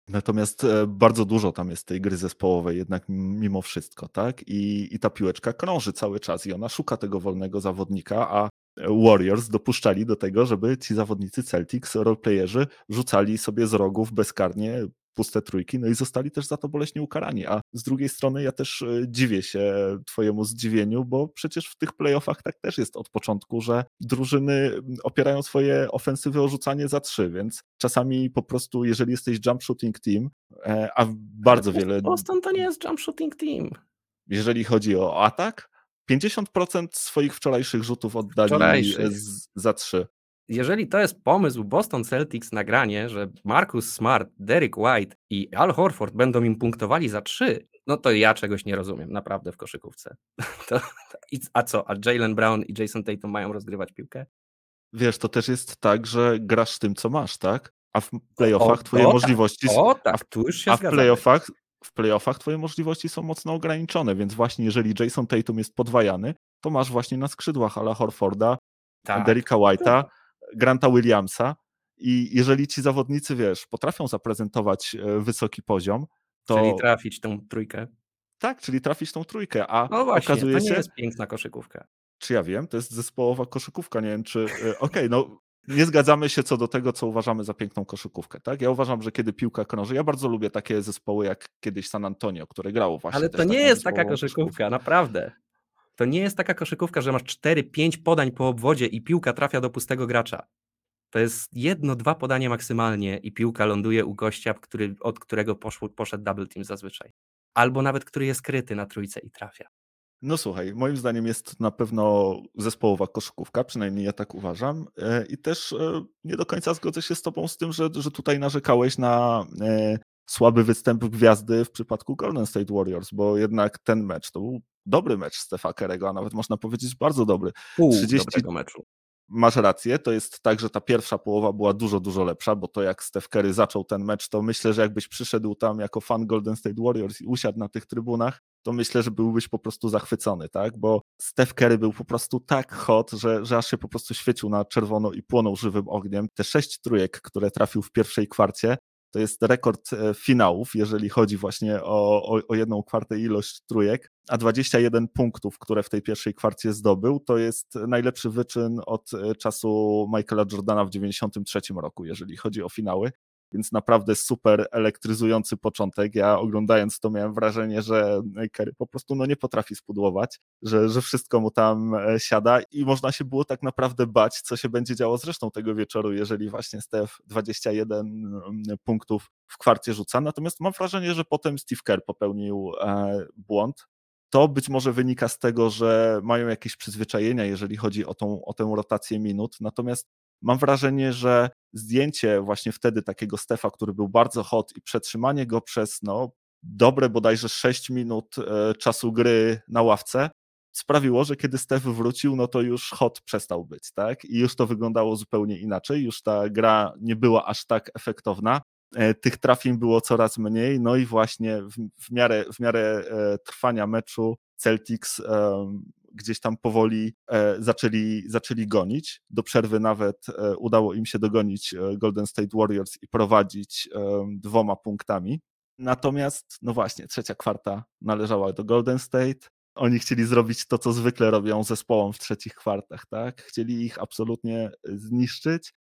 Natomiast e, bardzo dużo tam jest tej gry zespołowej, jednak mimo wszystko, tak? I, I ta piłeczka krąży cały czas i ona szuka tego wolnego zawodnika, a Warriors dopuszczali do tego, żeby ci zawodnicy Celtics, roleplayerzy, rzucali sobie z rogów bezkarnie puste trójki, no i zostali też za to boleśnie ukarani. A z drugiej strony ja też e, dziwię się twojemu zdziwieniu, bo przecież w tych playoffach tak też jest od początku, że drużyny opierają swoje ofensywy o rzucanie za trzy, więc czasami po prostu, jeżeli jesteś jump shooting team, e, a bardzo wiele... Boston to nie jest jump shooting team. Jeżeli chodzi o atak, 50% swoich wczorajszych rzutów oddali wczorajszych. Z, za trzy jeżeli to jest pomysł Boston Celtics nagranie, że Marcus Smart, Derek White i Al Horford będą im punktowali za trzy, no to ja czegoś nie rozumiem naprawdę w koszykówce. To, a co, a Jalen Brown i Jason Tatum mają rozgrywać piłkę? Wiesz, to też jest tak, że grasz tym, co masz, tak? A w playoffach o, twoje o, tak. możliwości... O tak, tu już się A w playoffach, w playoffach twoje możliwości są mocno ograniczone, więc właśnie jeżeli Jason Tatum jest podwajany, to masz właśnie na skrzydłach Ala Horforda, tak. Derricka White'a, Granta Williamsa i jeżeli ci zawodnicy, wiesz, potrafią zaprezentować e, wysoki poziom, to... Czyli trafić tą trójkę. Tak, czyli trafić tą trójkę, a no właśnie, okazuje to nie jest piękna koszykówka. Czy ja wiem, to jest zespołowa koszykówka, nie wiem czy... E, okej, okay, no nie zgadzamy się co do tego, co uważamy za piękną koszykówkę, tak? Ja uważam, że kiedy piłka krąży, ja bardzo lubię takie zespoły jak kiedyś San Antonio, które grało właśnie Ale to nie jest taka koszykówka, koszykówkę. naprawdę. To nie jest taka koszykówka, że masz 4-5 podań po obwodzie i piłka trafia do pustego gracza. To jest jedno, dwa podania maksymalnie i piłka ląduje u gościa, który, od którego poszło, poszedł double team zazwyczaj. Albo nawet który jest kryty na trójce i trafia. No słuchaj, moim zdaniem jest na pewno zespołowa koszykówka, przynajmniej ja tak uważam. E, I też e, nie do końca zgodzę się z tobą z tym, że, że tutaj narzekałeś na e, słaby występ gwiazdy w przypadku Golden State Warriors, bo jednak ten mecz to był dobry mecz Stefa Kerego, a nawet można powiedzieć bardzo dobry. Pół 30... dobrego meczu. Masz rację, to jest tak, że ta pierwsza połowa była dużo, dużo lepsza, bo to jak Steph Curry zaczął ten mecz, to myślę, że jakbyś przyszedł tam jako fan Golden State Warriors i usiadł na tych trybunach, to myślę, że byłbyś po prostu zachwycony, tak? Bo Steph Curry był po prostu tak hot, że, że aż się po prostu świecił na czerwono i płonął żywym ogniem. Te sześć trójek, które trafił w pierwszej kwarcie, to jest rekord e, finałów, jeżeli chodzi właśnie o, o, o, jedną kwartę ilość trójek, a 21 punktów, które w tej pierwszej kwarcie zdobył, to jest najlepszy wyczyn od e, czasu Michaela Jordana w 93 roku, jeżeli chodzi o finały więc naprawdę super elektryzujący początek. Ja oglądając to miałem wrażenie, że Kerry po prostu no, nie potrafi spudłować, że, że wszystko mu tam e, siada i można się było tak naprawdę bać, co się będzie działo zresztą tego wieczoru, jeżeli właśnie Steph 21 mm, punktów w kwarcie rzuca. Natomiast mam wrażenie, że potem Steve Kerr popełnił e, błąd, to być może wynika z tego, że mają jakieś przyzwyczajenia, jeżeli chodzi o tą, o tę rotację minut. Natomiast mam wrażenie, że zdjęcie właśnie wtedy takiego Stefa, który był bardzo hot i przetrzymanie go przez no, dobre bodajże 6 minut e, czasu gry na ławce, sprawiło, że kiedy Steph wrócił, no to już hot przestał być, tak? I już to wyglądało zupełnie inaczej, już ta gra nie była aż tak efektowna. E, tych trafień było coraz mniej, no i właśnie w, w miarę, w miarę e, trwania meczu Celtics gdzieś tam powoli e, zaczęli, zaczęli gonić. Do przerwy nawet udało im się dogonić Golden State Warriors i prowadzić dwoma punktami. Natomiast, no właśnie, trzecia kwarta należała do Golden State. Oni chcieli zrobić to, co zwykle robią zespołom w trzecich kwartach, tak? Chcieli ich absolutnie zniszczyć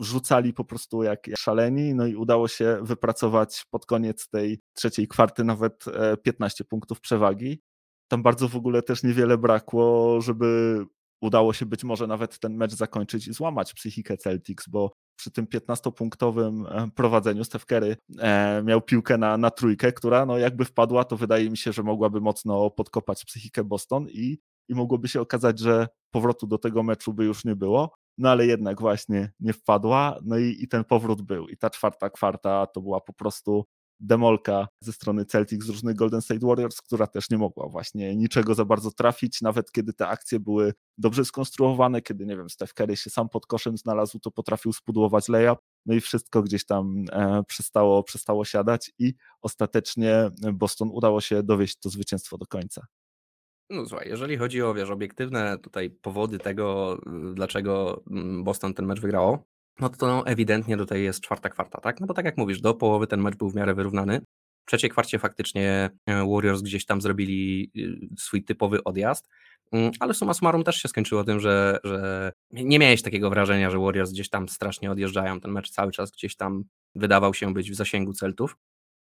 rzucali po prostu jak, szaleni, no i udało się wypracować pod koniec tej trzeciej kwarty nawet 15 e, punktów przewagi. Tam bardzo w ogóle też niewiele brakło, żeby udało się być może nawet ten mecz zakończyć i złamać psychikę Celtics, bo przy tym 15-punktowym e, prowadzeniu Steph Curry e, miał piłkę na, na trójkę, która no jakby wpadła, to wydaje mi się, że mogłaby mocno podkopać psychikę Boston i, i mogłoby się okazać, że powrotu do tego meczu by już nie było no ale jednak właśnie nie wpadła, no i, i ten powrót był. I ta czwarta kwarta to była po prostu demolka ze strony Celtics z różnych Golden State Warriors, która też nie mogła właśnie niczego za bardzo trafić, nawet kiedy te akcje były dobrze skonstruowane, kiedy, nie wiem, Steph Curry się sam pod koszem znalazł, to potrafił spudłować layup, no i wszystko gdzieś tam e, przestało, przestało siadać i ostatecznie Boston udało się dowieść to zwycięstwo do końca. No słuchaj, jeżeli chodzi o, wiesz, obiektywne tutaj powody tego, dlaczego mm, Boston ten mecz wygrało, no to no, ewidentnie tutaj jest czwarta kwarta, tak? No bo tak jak mówisz, do połowy ten mecz był w miarę wyrównany. W trzeciej kwarcie faktycznie e, Warriors gdzieś tam zrobili y, swój typowy odjazd, mm, ale suma summarum też się skończyło tym, że, że nie miałeś takiego wrażenia, że Warriors gdzieś tam strasznie odjeżdżają. Ten mecz cały czas gdzieś tam wydawał się być w zasięgu Celtów.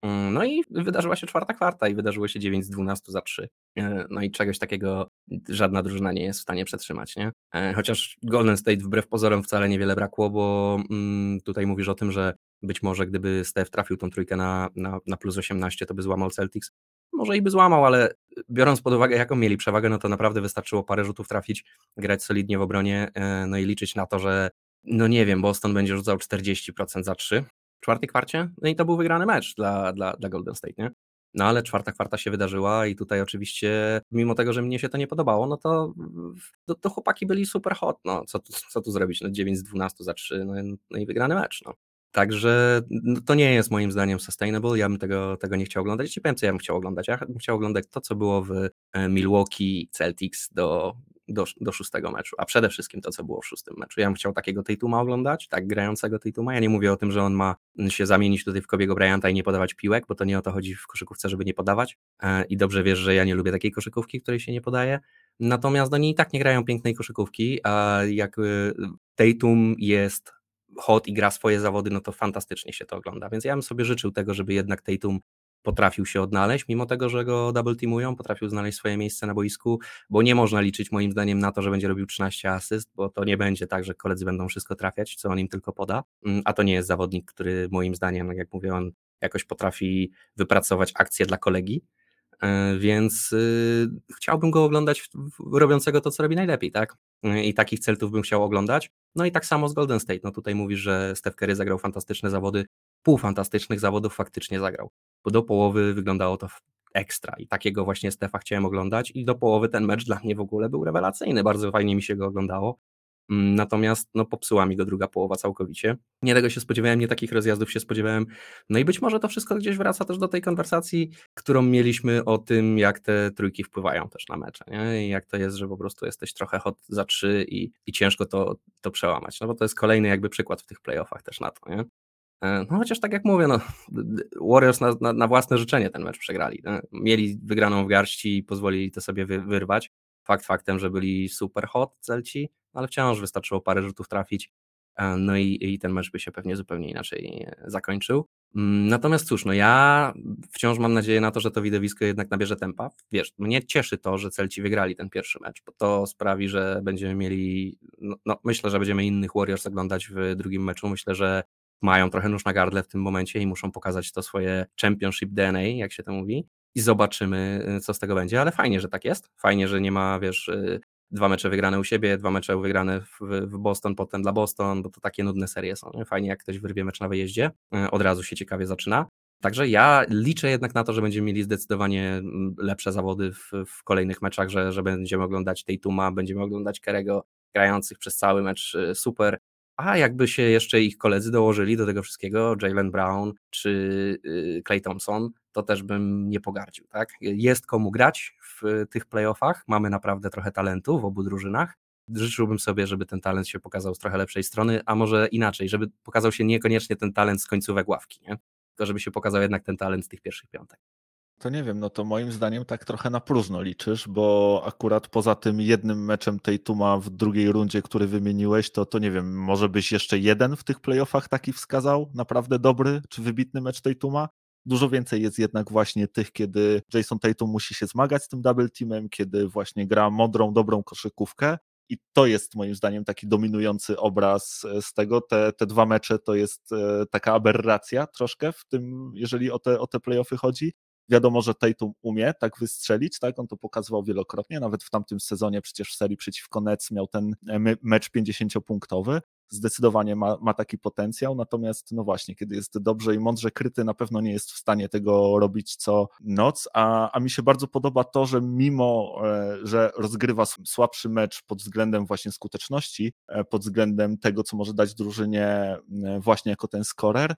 Mm, no i wydarzyła się czwarta kwarta i wydarzyło się 9 z 12 za 3. E, no i czegoś takiego żadna drużyna nie jest w stanie przetrzymać, nie? E, chociaż Golden State wbrew pozorom wcale niewiele brakło, bo mm, tutaj mówisz o tym, że być może gdyby Steph trafił tą trójkę na, na, na plus 18, to by złamał Celtics. Może i by złamał, ale biorąc pod uwagę, jaką mieli przewagę, no to naprawdę wystarczyło parę rzutów trafić, grać solidnie w obronie, e, no i liczyć na to, że no nie wiem, Boston będzie rzucał 40% za 3, czwartej kwarcie, no i to był wygrany mecz dla, dla, dla Golden State, nie? No ale czwarta kwarta się wydarzyła i tutaj oczywiście, mimo tego, że mnie się to nie podobało, no to, to, to chłopaki byli super hot, no co, co tu zrobić, no 9 z 12 za 3, no, no i wygrany mecz, no. Także no, to nie jest moim zdaniem sustainable, ja bym tego, tego nie chciał oglądać. Ci powiem, co ja bym chciał oglądać. Ja bym chciał oglądać to, co było w e, Milwaukee Celtics do do, do szóstego meczu, a przede wszystkim to, co było w szóstym meczu. Ja bym chciał takiego Tatuma oglądać, tak grającego Tatuma. Ja nie mówię o tym, że on ma się zamienić tutaj w Kobiego Bryanta i nie podawać piłek, bo to nie o to chodzi w koszykówce, żeby nie podawać e, i dobrze wiesz, że ja nie lubię takiej koszykówki, której się nie podaje. Natomiast oni i tak nie grają pięknej koszykówki, a jak Tatum jest hot i gra swoje zawody, no to fantastycznie się to ogląda. Więc ja bym sobie życzył tego, żeby jednak Tatum potrafił się odnaleźć, mimo tego, że go double teamują, potrafił znaleźć swoje miejsce na boisku, bo nie można liczyć moim zdaniem na to, że będzie robił 13 asyst, bo to nie będzie tak, że koledzy będą wszystko trafiać, co on im tylko poda, mm, a to nie jest zawodnik, który moim zdaniem, jak mówię, on jakoś potrafi wypracować akcję dla kolegi, e, więc y, chciałbym go oglądać robiącego to, co robi najlepiej, tak? I takich celtów bym chciał oglądać. No i tak samo z Golden State. No tutaj mówisz, że Steph Curry zagrał fantastyczne zawody, pół fantastycznych zawodów faktycznie zagrał bo do połowy wyglądało to ekstra i takiego właśnie Stefa chciałem oglądać i do połowy ten mecz dla mnie w ogóle był rewelacyjny, bardzo fajnie mi się go oglądało. Mm, natomiast no, popsuła mi go druga połowa całkowicie. Nie tego się spodziewałem, nie takich rozjazdów się spodziewałem. No i być może to wszystko gdzieś wraca też do tej konwersacji, którą mieliśmy o tym, jak te trójki wpływają też na mecze. Nie? I jak to jest, że po prostu jesteś trochę hot za trzy i, i ciężko to, to przełamać. No bo to jest kolejny jakby przykład w tych playoffach też na to. Nie? E, no chociaż tak jak mówię, no, Warriors na, na, na własne życzenie ten mecz przegrali. No. Mieli wygraną w garści i pozwolili to sobie wy, wyrwać. Fakt faktem, że byli super hot Celci, ale wciąż wystarczyło parę rzutów trafić, e, no i, i ten mecz by się pewnie zupełnie inaczej e, zakończył. Mm, natomiast cóż, no ja wciąż mam nadzieję na to, że to widowisko jednak nabierze tempa. Wiesz, mnie cieszy to, że Celci wygrali ten pierwszy mecz, bo to sprawi, że będziemy mieli, no, no myślę, że będziemy innych Warriors oglądać w drugim meczu. Myślę, że mają trochę nóż na gardle w tym momencie i muszą pokazać to swoje championship DNA, jak się to mówi, i zobaczymy, y, co z tego będzie, ale fajnie, że tak jest. Fajnie, że nie ma, wiesz, y, dwa mecze wygrane u siebie, dwa mecze wygrane w, w Boston, potem dla Boston, bo to takie nudne serie są. Fajnie, jak ktoś wyrwie mecz na wyjeździe, y, od razu się ciekawie zaczyna. Także ja liczę jednak na to, że będziemy mieli zdecydowanie mm, lepsze zawody w, w kolejnych meczach, że, że będziemy oglądać Tatuma, będziemy oglądać Kerego grających przez cały mecz super, a jakby się jeszcze ich koledzy dołożyli do tego wszystkiego, Jalen Brown czy Clay y, Thompson, to też bym nie pogardził. Tak? Jest komu grać w tych playoffach, mamy naprawdę trochę talentu w obu drużynach. Życzyłbym sobie, żeby ten talent się pokazał z trochę lepszej strony, a może inaczej, żeby pokazał się niekoniecznie ten talent z końcówek ławki, nie? tylko żeby się pokazał jednak ten talent z tych pierwszych piątek. To nie wiem, no to moim zdaniem tak trochę na próżno liczysz, bo akurat poza tym jednym meczem tej Tuma w drugiej rundzie, który wymieniłeś, to, to nie wiem, może byś jeszcze jeden w tych playoffach taki wskazał, naprawdę dobry czy wybitny mecz tej Tuma? Dużo więcej jest jednak właśnie tych, kiedy Jason Tatum musi się zmagać z tym double teamem, kiedy właśnie gra mądrą, dobrą koszykówkę, i to jest moim zdaniem taki dominujący obraz e, z tego. Te, te dwa mecze to jest e, taka aberracja troszkę w tym, jeżeli o te, o te playoffy chodzi. Wiadomo, że Tatum umie tak wystrzelić, tak? On to pokazywał wielokrotnie, nawet w tamtym sezonie przecież w serii przeciwko Nets miał ten e, mecz 50-punktowy. Zdecydowanie ma, ma taki potencjał, natomiast no właśnie, kiedy jest dobrze i mądrze kryty, na pewno nie jest w stanie tego robić co noc, a, a mi się bardzo podoba to, że mimo, e, że rozgrywa słabszy mecz pod względem właśnie skuteczności, e, pod względem tego, co może dać drużynie właśnie jako ten scorer,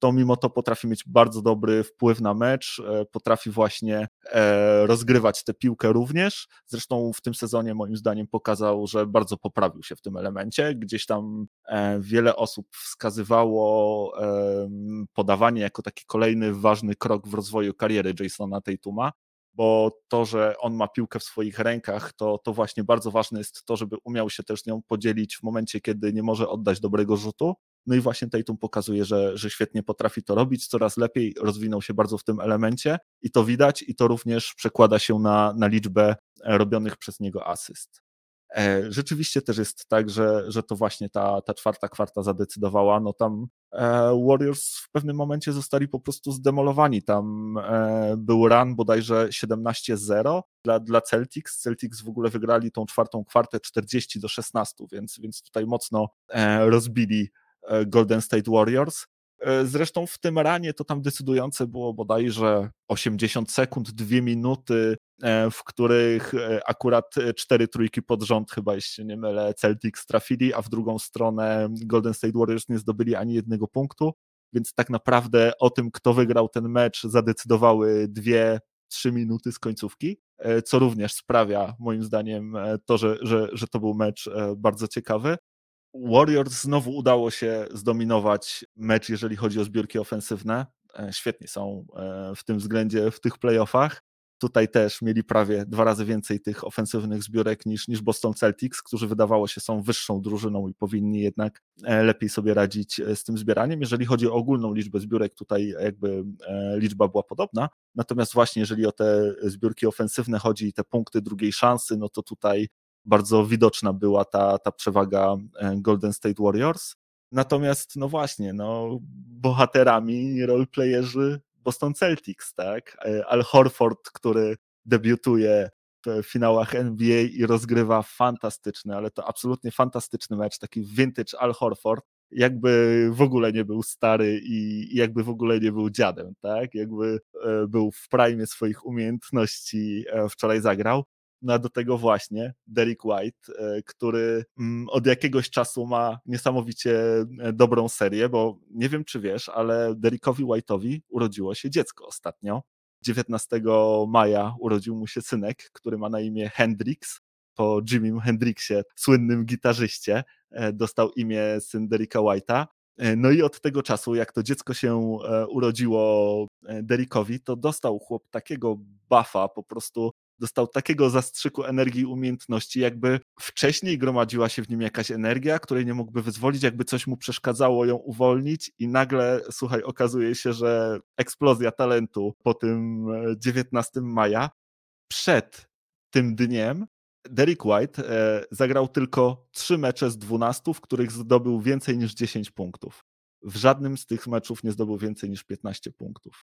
to mimo to potrafi mieć bardzo dobry wpływ na mecz, e, potrafi właśnie e, rozgrywać tę piłkę również. Zresztą w tym sezonie moim zdaniem pokazał, że bardzo poprawił się w tym elemencie. Gdzieś tam e, wiele osób wskazywało podawanie jako taki kolejny ważny krok w rozwoju kariery Jasona Tatuma bo to, że on ma piłkę w swoich rękach, to, to właśnie bardzo ważne jest to, żeby umiał się też nią podzielić w momencie, kiedy nie może oddać dobrego rzutu. No i właśnie Tatum pokazuje, że, że świetnie potrafi to robić, coraz lepiej rozwinął się bardzo w tym elemencie i to widać i to również przekłada się na, na liczbę robionych przez niego asyst. E, rzeczywiście też jest tak, że, że to właśnie ta, ta czwarta kwarta zadecydowała. No tam e, Warriors w pewnym momencie zostali po prostu zdemolowani. Tam e, był run bodajże 17-0 dla, dla Celtics. Celtics w ogóle wygrali tą czwartą kwartę 40 do 16, więc, więc tutaj mocno rozbili E, Golden State Warriors. E, zresztą w tym ranie to tam decydujące było bodajże 80 sekund, 2 minuty, e, w których akurat cztery trójki pod rząd, chyba jeśli nie mylę, Celtics trafili, a w drugą stronę Golden State Warriors nie zdobyli ani jednego punktu, więc tak naprawdę o tym, kto wygrał ten mecz, zadecydowały dwie, trzy minuty z końcówki, co również sprawia moim zdaniem to, że, że, że to był mecz bardzo ciekawy. Warriors znowu udało się zdominować mecz, jeżeli chodzi o zbiórki ofensywne. E, świetnie są e, w tym względzie w tych playoffach. Tutaj też mieli prawie dwa razy więcej tych ofensywnych zbiórek niż, niż Boston Celtics, którzy wydawało się są wyższą drużyną i powinni jednak e, lepiej sobie radzić z tym zbieraniem. Jeżeli chodzi o ogólną liczbę zbiórek, tutaj jakby liczba była podobna. Natomiast właśnie jeżeli o te zbiórki ofensywne chodzi i te punkty drugiej szansy, no to tutaj bardzo widoczna była ta, ta przewaga e, Golden State Warriors. Natomiast, no właśnie, no, bohaterami, roleplayerzy Boston Celtics, tak? E, Al Horford, który debiutuje w finałach NBA i rozgrywa fantastyczny, ale to absolutnie fantastyczny mecz, taki vintage Al Horford, jakby w ogóle nie był stary i jakby w ogóle nie był dziadem, tak? Jakby e, był w prime swoich umiejętności wczoraj zagrał. No a do tego właśnie Derek White, e, który mm, od jakiegoś czasu ma niesamowicie e, dobrą serię, bo nie wiem czy wiesz, ale Derekowi White'owi urodziło się dziecko ostatnio. 19 maja urodził mu się synek, który ma na imię Hendrix, po Jimim Hendrixie, słynnym gitarzyście, e, dostał imię syn Derricka White'a. No i od tego czasu, jak to dziecko się urodziło Derrickowi, to dostał chłop takiego buffa, po prostu dostał takiego zastrzyku energii i umiejętności, jakby wcześniej gromadziła się w nim jakaś energia, której nie mógłby wyzwolić, jakby coś mu przeszkadzało ją uwolnić i nagle, słuchaj, okazuje się, że eksplozja talentu po tym 19 e, maja przed tym dniem Derek White e, zagrał tylko 3 mecze z 12, w których zdobył więcej niż 10 punktów. W żadnym z tych meczów nie zdobył więcej niż 15 punktów.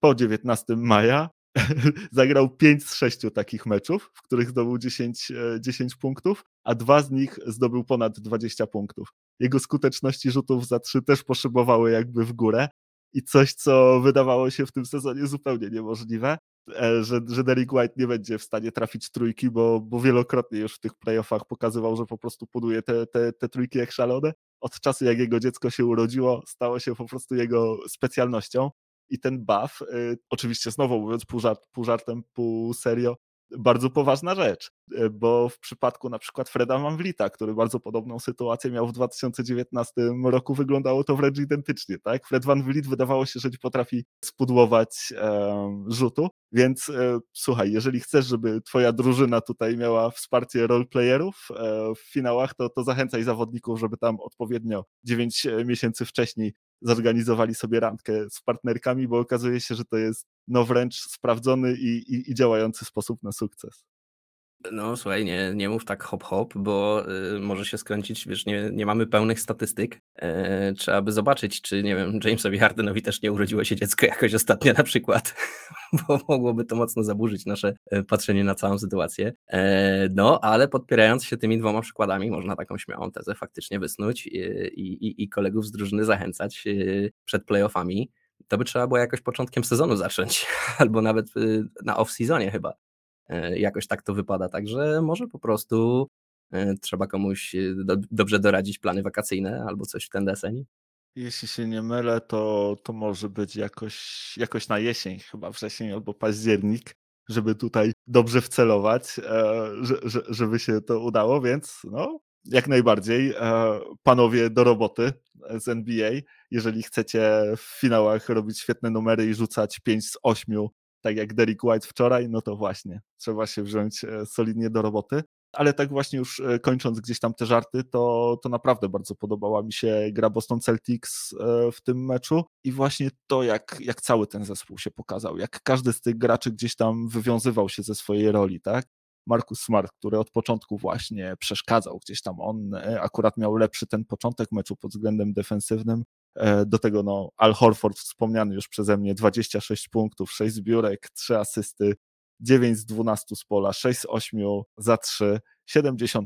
Po 19 maja zagrał 5 z 6 takich meczów, w których zdobył 10, 10 e, punktów, a dwa z nich zdobył ponad 20 punktów. Jego skuteczności rzutów za 3 też poszybowały jakby w górę, i coś, co wydawało się w tym sezonie zupełnie niemożliwe, e, że, że Derek White nie będzie w stanie trafić trójki, bo, bo wielokrotnie już w tych playoffach pokazywał, że po prostu poduje te, te, te trójki jak szalone. Od czasu, jak jego dziecko się urodziło, stało się po prostu jego specjalnością. I ten buff, y, oczywiście znowu mówiąc pół, żart, pół żartem, pół serio, bardzo poważna rzecz, e, bo w przypadku na przykład Freda Manwlita, który bardzo podobną sytuację miał w 2019 roku, wyglądało to wręcz identycznie, tak? Fred Van Vliet wydawało się, że nie potrafi spudłować e, rzutu, więc e, słuchaj, jeżeli chcesz, żeby twoja drużyna tutaj miała wsparcie roleplayerów e, w finałach, to, to zachęcaj zawodników, żeby tam odpowiednio 9 e, miesięcy wcześniej zorganizowali sobie randkę z partnerkami, bo okazuje się, że to jest no wręcz sprawdzony i, i, i działający sposób na sukces. No słuchaj, nie, nie mów tak hop hop, bo y, może się skręcić, wiesz, nie, nie mamy pełnych statystyk. E, trzeba by zobaczyć, czy nie wiem, Jamesowi Hardenowi też nie urodziło się dziecko jakoś ostatnio na przykład, bo mogłoby to mocno zaburzyć nasze e, patrzenie na całą sytuację. E, no, ale podpierając się tymi dwoma przykładami, można taką śmiałą tezę faktycznie wysnuć i, i, i kolegów z drużyny zachęcać y, przed playoffami to by trzeba było jakoś początkiem sezonu zacząć, albo nawet y, na off-seasonie chyba. E, jakoś tak to wypada, także może po prostu e, trzeba komuś y, do, dobrze doradzić plany wakacyjne albo coś w ten deseń. Jeśli się nie mylę, to, to może być jakoś, jakoś na jesień, chyba wrzesień albo październik, żeby tutaj dobrze wcelować, e, że, żeby się to udało, więc no, jak najbardziej. Panowie do roboty z NBA jeżeli chcecie w finałach robić świetne numery i rzucać 5 z 8, tak jak Derek White wczoraj, no to właśnie trzeba się wziąć e, solidnie do roboty. Ale tak właśnie już e, kończąc gdzieś tam te żarty, to, to naprawdę bardzo podobała mi się gra Boston Celtics e, w tym meczu i właśnie to, jak, jak cały ten zespół się pokazał, jak każdy z tych graczy gdzieś tam wywiązywał się ze swojej roli, tak? Markus Smart, który od początku właśnie przeszkadzał gdzieś tam, on akurat miał lepszy ten początek meczu pod względem defensywnym, do tego no, Al Horford, wspomniany już przeze mnie, 26 punktów, 6 zbiórek, 3 asysty, 9 z 12 z pola, 6 z 8 za 3, 75%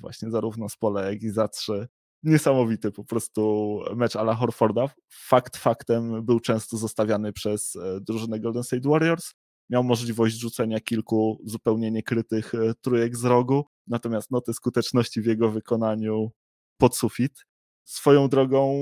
właśnie zarówno z pola, jak i za 3. Niesamowity po prostu mecz Ala Horforda. Fakt faktem był często zostawiany przez e, drużynę Golden State Warriors. Miał możliwość rzucenia kilku zupełnie niekrytych e, trójek z rogu, natomiast noty skuteczności w jego wykonaniu pod sufit. Swoją drogą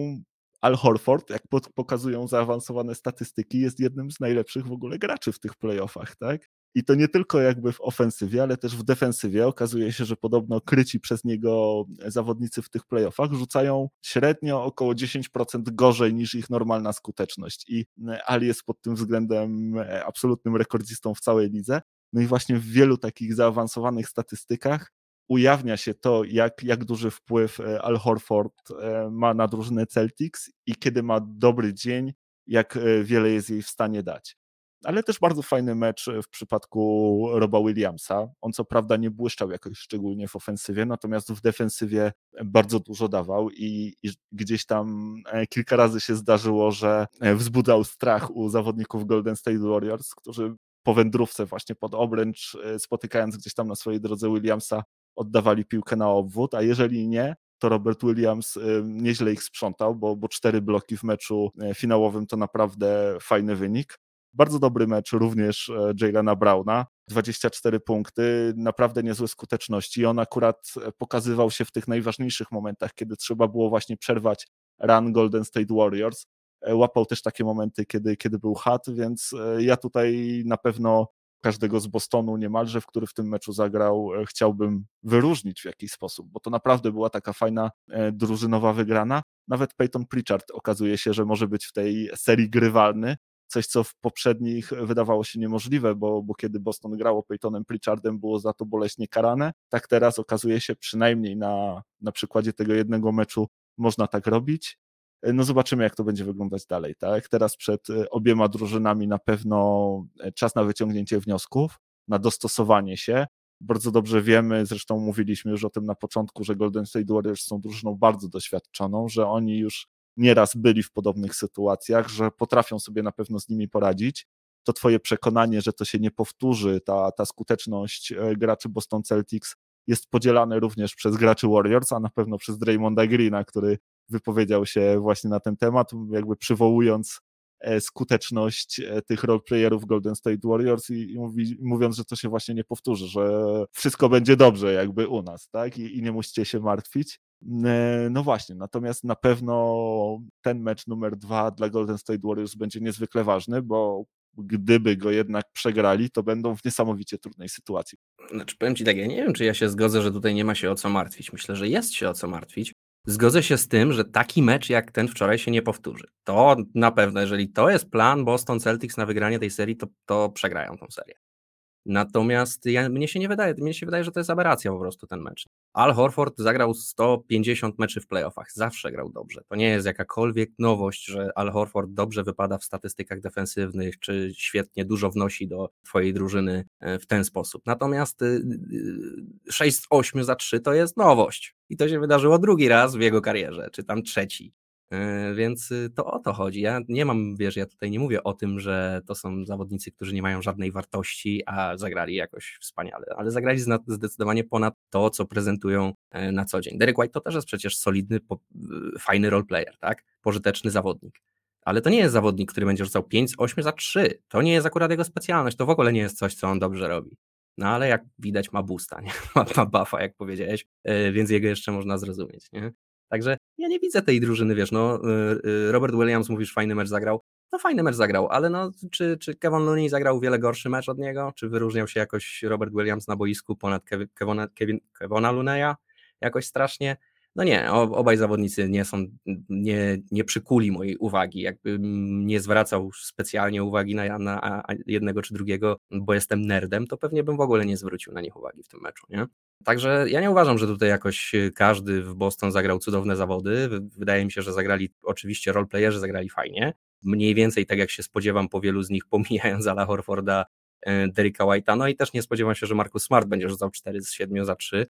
Al Horford, jak pokazują zaawansowane statystyki, jest jednym z najlepszych w ogóle graczy w tych playoffach, tak? I to nie tylko jakby w ofensywie, ale też w defensywie. Okazuje się, że podobno kryci przez niego zawodnicy w tych playoffach rzucają średnio około 10% gorzej niż ich normalna skuteczność. I Ali jest pod tym względem e, absolutnym rekordzistą w całej lidze. No i właśnie w wielu takich zaawansowanych statystykach ujawnia się to, jak, jak duży wpływ e, Al Horford e, ma na drużynę Celtics i kiedy ma dobry dzień, jak e, wiele jest jej w stanie dać. Ale też bardzo fajny mecz w przypadku Roba Williamsa. On co prawda nie błyszczał jakoś szczególnie w ofensywie, natomiast w defensywie bardzo dużo dawał i, i gdzieś tam kilka razy się zdarzyło, że wzbudzał strach u zawodników Golden State Warriors, którzy po wędrówce właśnie pod obręcz, spotykając gdzieś tam na swojej drodze Williamsa, oddawali piłkę na obwód, a jeżeli nie, to Robert Williams y, nieźle ich sprzątał, bo, bo cztery bloki w meczu e, finałowym to naprawdę fajny wynik. Bardzo dobry mecz również e, Jaylena Browna, 24 punkty, naprawdę niezłe skuteczności. On akurat e, pokazywał się w tych najważniejszych momentach, kiedy trzeba było właśnie przerwać run Golden State Warriors. Łapał też takie momenty, kiedy, kiedy był hat, więc ja tutaj na pewno każdego z Bostonu niemalże, w który w tym meczu zagrał, e, chciałbym wyróżnić w jakiś sposób, bo to naprawdę była taka fajna e, drużynowa wygrana. Nawet Peyton Pritchard okazuje się, że może być w tej serii grywalny, coś co w poprzednich wydawało się niemożliwe, bo, bo kiedy Boston grało Peytonem Pritchardem było za to boleśnie karane, tak teraz okazuje się przynajmniej na, na przykładzie tego jednego meczu można tak robić. No zobaczymy, jak to będzie wyglądać dalej. Tak? Teraz przed e, obiema drużynami na pewno e, czas na wyciągnięcie wniosków, na dostosowanie się. Bardzo dobrze wiemy, zresztą mówiliśmy już o tym na początku, że Golden State Warriors są drużyną bardzo doświadczoną, że oni już nieraz byli w podobnych sytuacjach, że potrafią sobie na pewno z nimi poradzić. To twoje przekonanie, że to się nie powtórzy, ta, ta skuteczność e, graczy Boston Celtics jest podzielane również przez graczy Warriors, a na pewno przez Draymonda Greena, który wypowiedział się właśnie na ten temat, jakby przywołując E, skuteczność e, tych roleplayerów Golden State Warriors i, i mówi, mówiąc, że to się właśnie nie powtórzy, że wszystko będzie dobrze jakby u nas, tak? I, i nie musicie się martwić. E, no właśnie, natomiast na pewno ten mecz numer dwa dla Golden State Warriors będzie niezwykle ważny, bo gdyby go jednak przegrali, to będą w niesamowicie trudnej sytuacji. Znaczy, powiem Ci tak, ja nie wiem, czy ja się zgodzę, że tutaj nie ma się o co martwić. Myślę, że jest się o co martwić, Zgodzę się z tym, że taki mecz jak ten wczoraj się nie powtórzy. To na pewno, jeżeli to jest plan Boston Celtics na wygranie tej serii, to, to przegrają tą serię. Natomiast ja, mnie się nie wydaje, mnie się wydaje, że to jest aberracja po prostu ten mecz. Al Horford zagrał 150 meczy w playoffach, zawsze grał dobrze. To nie jest jakakolwiek nowość, że Al Horford dobrze wypada w statystykach defensywnych, czy świetnie dużo wnosi do twojej drużyny e, w ten sposób. Natomiast 6 z 8 za 3 to jest nowość. I to się wydarzyło drugi raz w jego karierze, czy tam trzeci. E, więc y, to o to chodzi. Ja nie mam, wiesz, ja tutaj nie mówię o tym, że to są zawodnicy, którzy nie mają żadnej wartości, a zagrali jakoś wspaniale, ale zagrali zdecydowanie ponad to, co prezentują e, na co dzień. Derek White to też jest przecież solidny, y, fajny roleplayer, tak? Pożyteczny zawodnik. Ale to nie jest zawodnik, który będzie rzucał 5 z 8 za 3. To nie jest akurat jego specjalność. To w ogóle nie jest coś, co on dobrze robi. No ale jak widać ma boosta, nie? ma, ma buffa, jak powiedziałeś, e, więc jego jeszcze można zrozumieć. Nie? Także ja nie widzę tej drużyny, wiesz, no y, y, Robert Williams, mówisz, fajny mecz zagrał, no fajny mecz zagrał, ale no czy, czy Kevin Looney zagrał wiele gorszy mecz od niego? Czy wyróżniał się jakoś Robert Williams na boisku ponad Kevina, Kevin, Kevina Looneya jakoś strasznie? No nie, obaj zawodnicy nie są, nie, nie przykuli mojej uwagi, jakby nie zwracał specjalnie uwagi na, na jednego czy drugiego, bo jestem nerdem, to pewnie bym w ogóle nie zwrócił na nich uwagi w tym meczu, nie? Także ja nie uważam, że tutaj jakoś y, każdy w Boston zagrał cudowne zawody. Wydaje mi się, że zagrali, oczywiście roleplayerzy zagrali fajnie. Mniej więcej tak jak się spodziewam po wielu z nich, pomijając Ala Horforda, y, Derricka White'a, no i też nie spodziewam się, że Markus Smart będzie rzucał 4 z 7 za 3,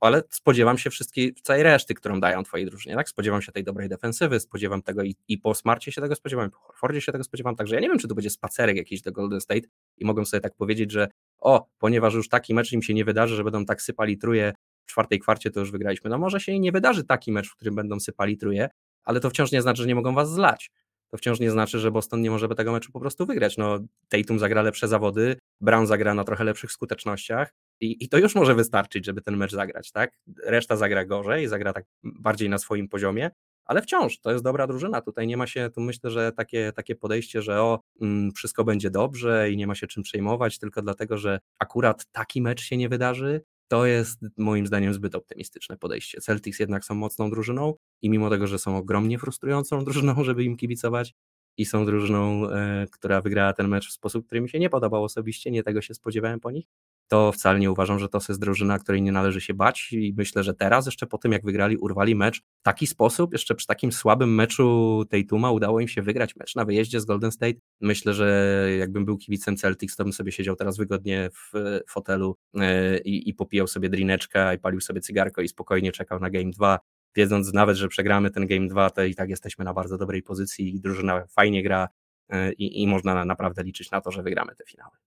ale spodziewam się wszystkiej, całej reszty, którą dają twojej drużynie, tak? Spodziewam się tej dobrej defensywy, spodziewam tego i, i po Smarcie się tego spodziewam, i po Horfordzie się tego spodziewam, także ja nie wiem, czy to będzie spacerek jakiś do Golden State i mogę sobie tak powiedzieć, że o, ponieważ już taki mecz im się nie wydarzy, że będą tak sypali truje w czwartej kwarcie, to już wygraliśmy. No może się nie wydarzy taki mecz, w którym będą sypali truje, ale to wciąż nie znaczy, że nie mogą was zlać. To wciąż nie znaczy, że Boston nie może tego meczu po prostu wygrać. No, Tatum zagra lepsze zawody, Brown zagra na trochę lepszych skutecznościach i, i to już może wystarczyć, żeby ten mecz zagrać, tak? Reszta zagra gorzej, zagra tak bardziej na swoim poziomie, ale wciąż to jest dobra drużyna. Tutaj nie ma się, tu myślę, że takie, takie podejście, że o, mm, wszystko będzie dobrze i nie ma się czym przejmować, tylko dlatego, że akurat taki mecz się nie wydarzy, to jest moim zdaniem zbyt optymistyczne podejście. Celtics jednak są mocną drużyną i mimo tego, że są ogromnie frustrującą drużyną, żeby im kibicować i są drużyną, e, która wygrała ten mecz w sposób, który mi się nie podobał osobiście, nie tego się spodziewałem po nich, to wcale nie uważam, że to jest drużyna, której nie należy się bać i myślę, że teraz jeszcze po tym jak wygrali, urwali mecz w taki sposób, jeszcze przy takim słabym meczu tej Tuma udało im się wygrać mecz na wyjeździe z Golden State. Myślę, że jakbym był kibicem Celtics, to bym sobie siedział teraz wygodnie w fotelu e, i, i popijał sobie drineczkę i palił sobie cygarko i spokojnie czekał na Game 2, wiedząc nawet, że przegramy ten Game 2, to i tak jesteśmy na bardzo dobrej pozycji i drużyna fajnie gra e, i, i można naprawdę liczyć na to, że wygramy te finały.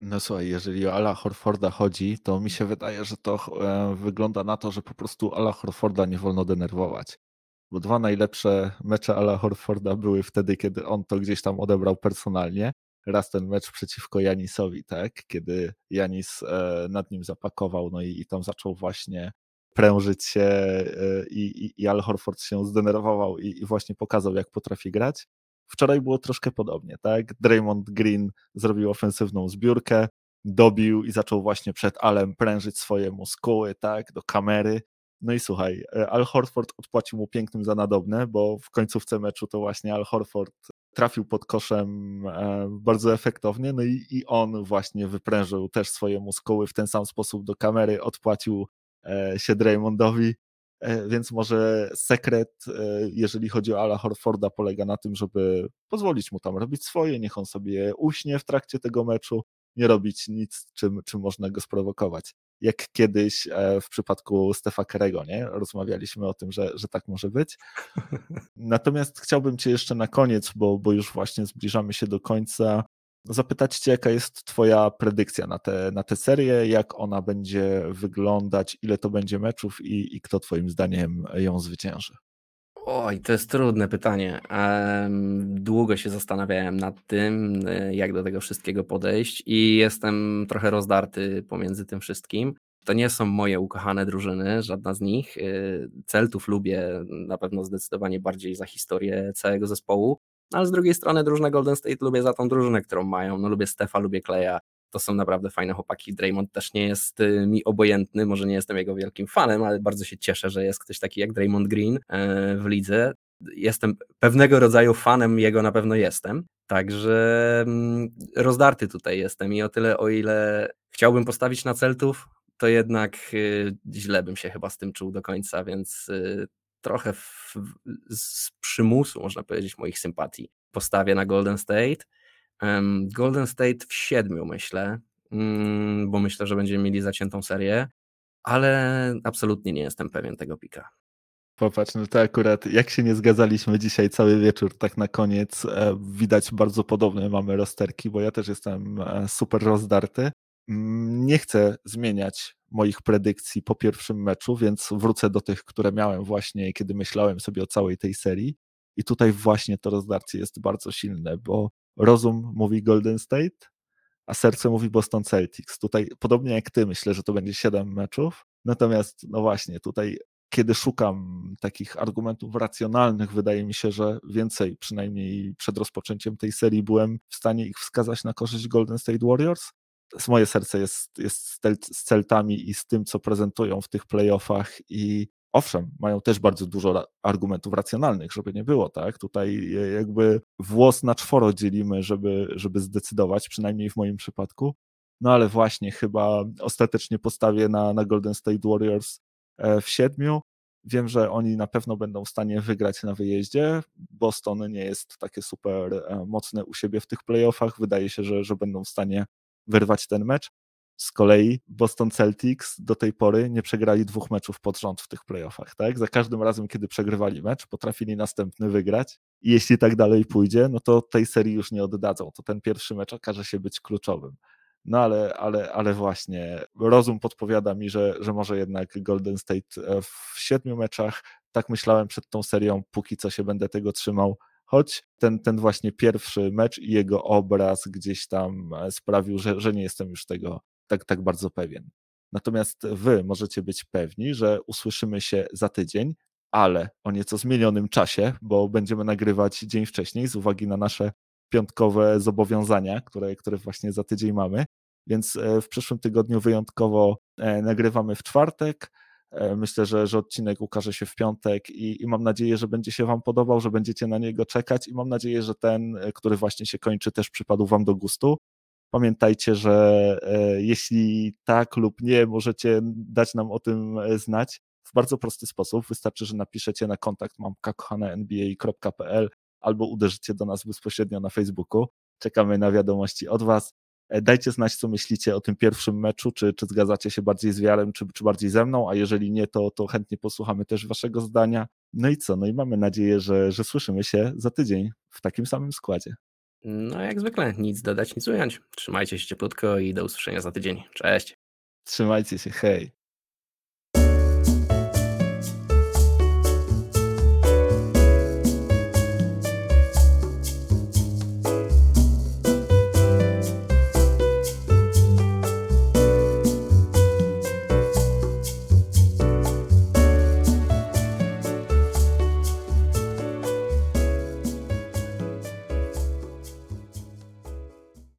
No słuchaj, jeżeli o Ala Horforda chodzi, to mi się wydaje, że to e, wygląda na to, że po prostu Ala Horforda nie wolno denerwować. Bo dwa najlepsze mecze Ala Horforda były wtedy, kiedy on to gdzieś tam odebrał personalnie. Raz ten mecz przeciwko Janisowi, tak? Kiedy Janis e, nad nim zapakował, no i, i tam zaczął właśnie prężyć się e, i, i, Al Horford się zdenerwował i, i właśnie pokazał, jak potrafi grać. Wczoraj było troszkę podobnie, tak? Draymond Green zrobił ofensywną zbiórkę, dobił i zaczął właśnie przed Alem prężyć swoje muskuły, tak, do kamery. No i słuchaj, e, Al Horford odpłacił mu pięknym za nadobne, bo w końcówce meczu to właśnie Al Horford trafił pod koszem e, bardzo efektownie, no i, i on właśnie wyprężył też swoje muskuły w ten sam sposób do kamery, odpłacił e, się Draymondowi więc może sekret, e, jeżeli chodzi o Ala Horforda, polega na tym, żeby pozwolić mu tam robić swoje, niech on sobie uśnie w trakcie tego meczu, nie robić nic, czym, czym można go sprowokować. Jak kiedyś e, w przypadku Stefa Kerego, nie? Rozmawialiśmy o tym, że, że tak może być. Natomiast chciałbym Cię jeszcze na koniec, bo, bo już właśnie zbliżamy się do końca, zapytać Cię, jaka jest Twoja predykcja na tę na te serię, jak ona będzie wyglądać, ile to będzie meczów i, i kto Twoim zdaniem ją zwycięży? Oj, to jest trudne pytanie. Długo się zastanawiałem nad tym, e, jak do tego wszystkiego podejść, i jestem trochę rozdarty pomiędzy tym wszystkim. To nie są moje ukochane drużyny, żadna z nich. E, Celtów lubię na pewno zdecydowanie bardziej za historię całego zespołu, ale z drugiej strony drużynę Golden State lubię za tą drużynę, którą mają. No, lubię Stefa, lubię Kleja. To są naprawdę fajne chłopaki. Draymond też nie jest y, mi obojętny, może nie jestem jego wielkim fanem, ale bardzo się cieszę, że jest ktoś taki jak Draymond Green e, w lidze. Jestem pewnego rodzaju fanem jego, na pewno jestem. Także mm, rozdarty tutaj jestem i o tyle, o ile chciałbym postawić na Celtów, to jednak y, źle bym się chyba z tym czuł do końca, więc y, trochę w, z przymusu, można powiedzieć, moich sympatii postawię na Golden State. Golden State w siedmiu, myślę, mm, bo myślę, że będziemy mieli zaciętą serię, ale absolutnie nie jestem pewien tego pika. Popatrz, no to akurat jak się nie zgadzaliśmy dzisiaj cały wieczór, tak na koniec e, widać bardzo podobne mamy rozterki, bo ja też jestem e, super rozdarty. Mm, nie chcę zmieniać moich predykcji po pierwszym meczu, więc wrócę do tych, które miałem właśnie, kiedy myślałem sobie o całej tej serii. I tutaj właśnie to rozdarcie jest bardzo silne, bo rozum mówi Golden State, a serce mówi Boston Celtics. Tutaj, podobnie jak ty, myślę, że to będzie 7 meczów. Natomiast, no właśnie, tutaj, kiedy szukam takich argumentów racjonalnych, wydaje mi się, że więcej, przynajmniej przed rozpoczęciem tej serii, byłem w stanie ich wskazać na korzyść Golden State Warriors. Moje serce jest, jest z Celtami i z tym, co prezentują w tych playoffach i Owszem, mają też bardzo dużo argumentów racjonalnych, żeby nie było, tak? Tutaj jakby włos na czworo dzielimy, żeby, żeby zdecydować, przynajmniej w moim przypadku. No ale właśnie chyba ostatecznie postawię na, na Golden State Warriors e, w siedmiu. Wiem, że oni na pewno będą w stanie wygrać na wyjeździe. Boston nie jest takie super e, mocne u siebie w tych playoffach. Wydaje się, że, że będą w stanie wyrwać ten mecz. Z kolei Boston Celtics do tej pory nie przegrali dwóch meczów pod rząd w tych playoffach. Tak? Za każdym razem, kiedy przegrywali mecz, potrafili następny wygrać. I jeśli tak dalej pójdzie, no to tej serii już nie oddadzą. To ten pierwszy mecz okaże się być kluczowym. No ale, ale, ale właśnie rozum podpowiada mi, że, że może jednak Golden State e, w siedmiu meczach. Tak myślałem przed tą serią, póki co się będę tego trzymał. Choć ten, ten właśnie pierwszy mecz i jego obraz gdzieś tam e, sprawił, że, że nie jestem już tego tak, tak bardzo pewien. Natomiast wy możecie być pewni, że usłyszymy się za tydzień, ale o nieco zmienionym czasie, bo będziemy nagrywać dzień wcześniej z uwagi na nasze piątkowe zobowiązania, które, które właśnie za tydzień mamy. Więc e, w przyszłym tygodniu wyjątkowo e, nagrywamy w czwartek. E, myślę, że, że odcinek ukaże się w piątek i, i, mam nadzieję, że będzie się Wam podobał, że będziecie na niego czekać i mam nadzieję, że ten, który właśnie się kończy, też przypadł Wam do gustu. Pamiętajcie, że e, jeśli tak lub nie, możecie dać nam o tym e, znać w bardzo prosty sposób. Wystarczy, że napiszecie na kontakt mamkakohanenba.pl albo uderzycie do nas bezpośrednio na Facebooku. Czekamy na wiadomości od Was. E, dajcie znać, co myślicie o tym pierwszym meczu, czy, czy zgadzacie się bardziej z Wiarem, czy, czy bardziej ze mną, a jeżeli nie, to, to chętnie posłuchamy też Waszego zdania. No i co? No i mamy nadzieję, że, że słyszymy się za tydzień w takim samym składzie. No jak zwykle, nic dodać, nic ująć. Trzymajcie się cieplutko i do usłyszenia za tydzień. Cześć. Trzymajcie się, hej.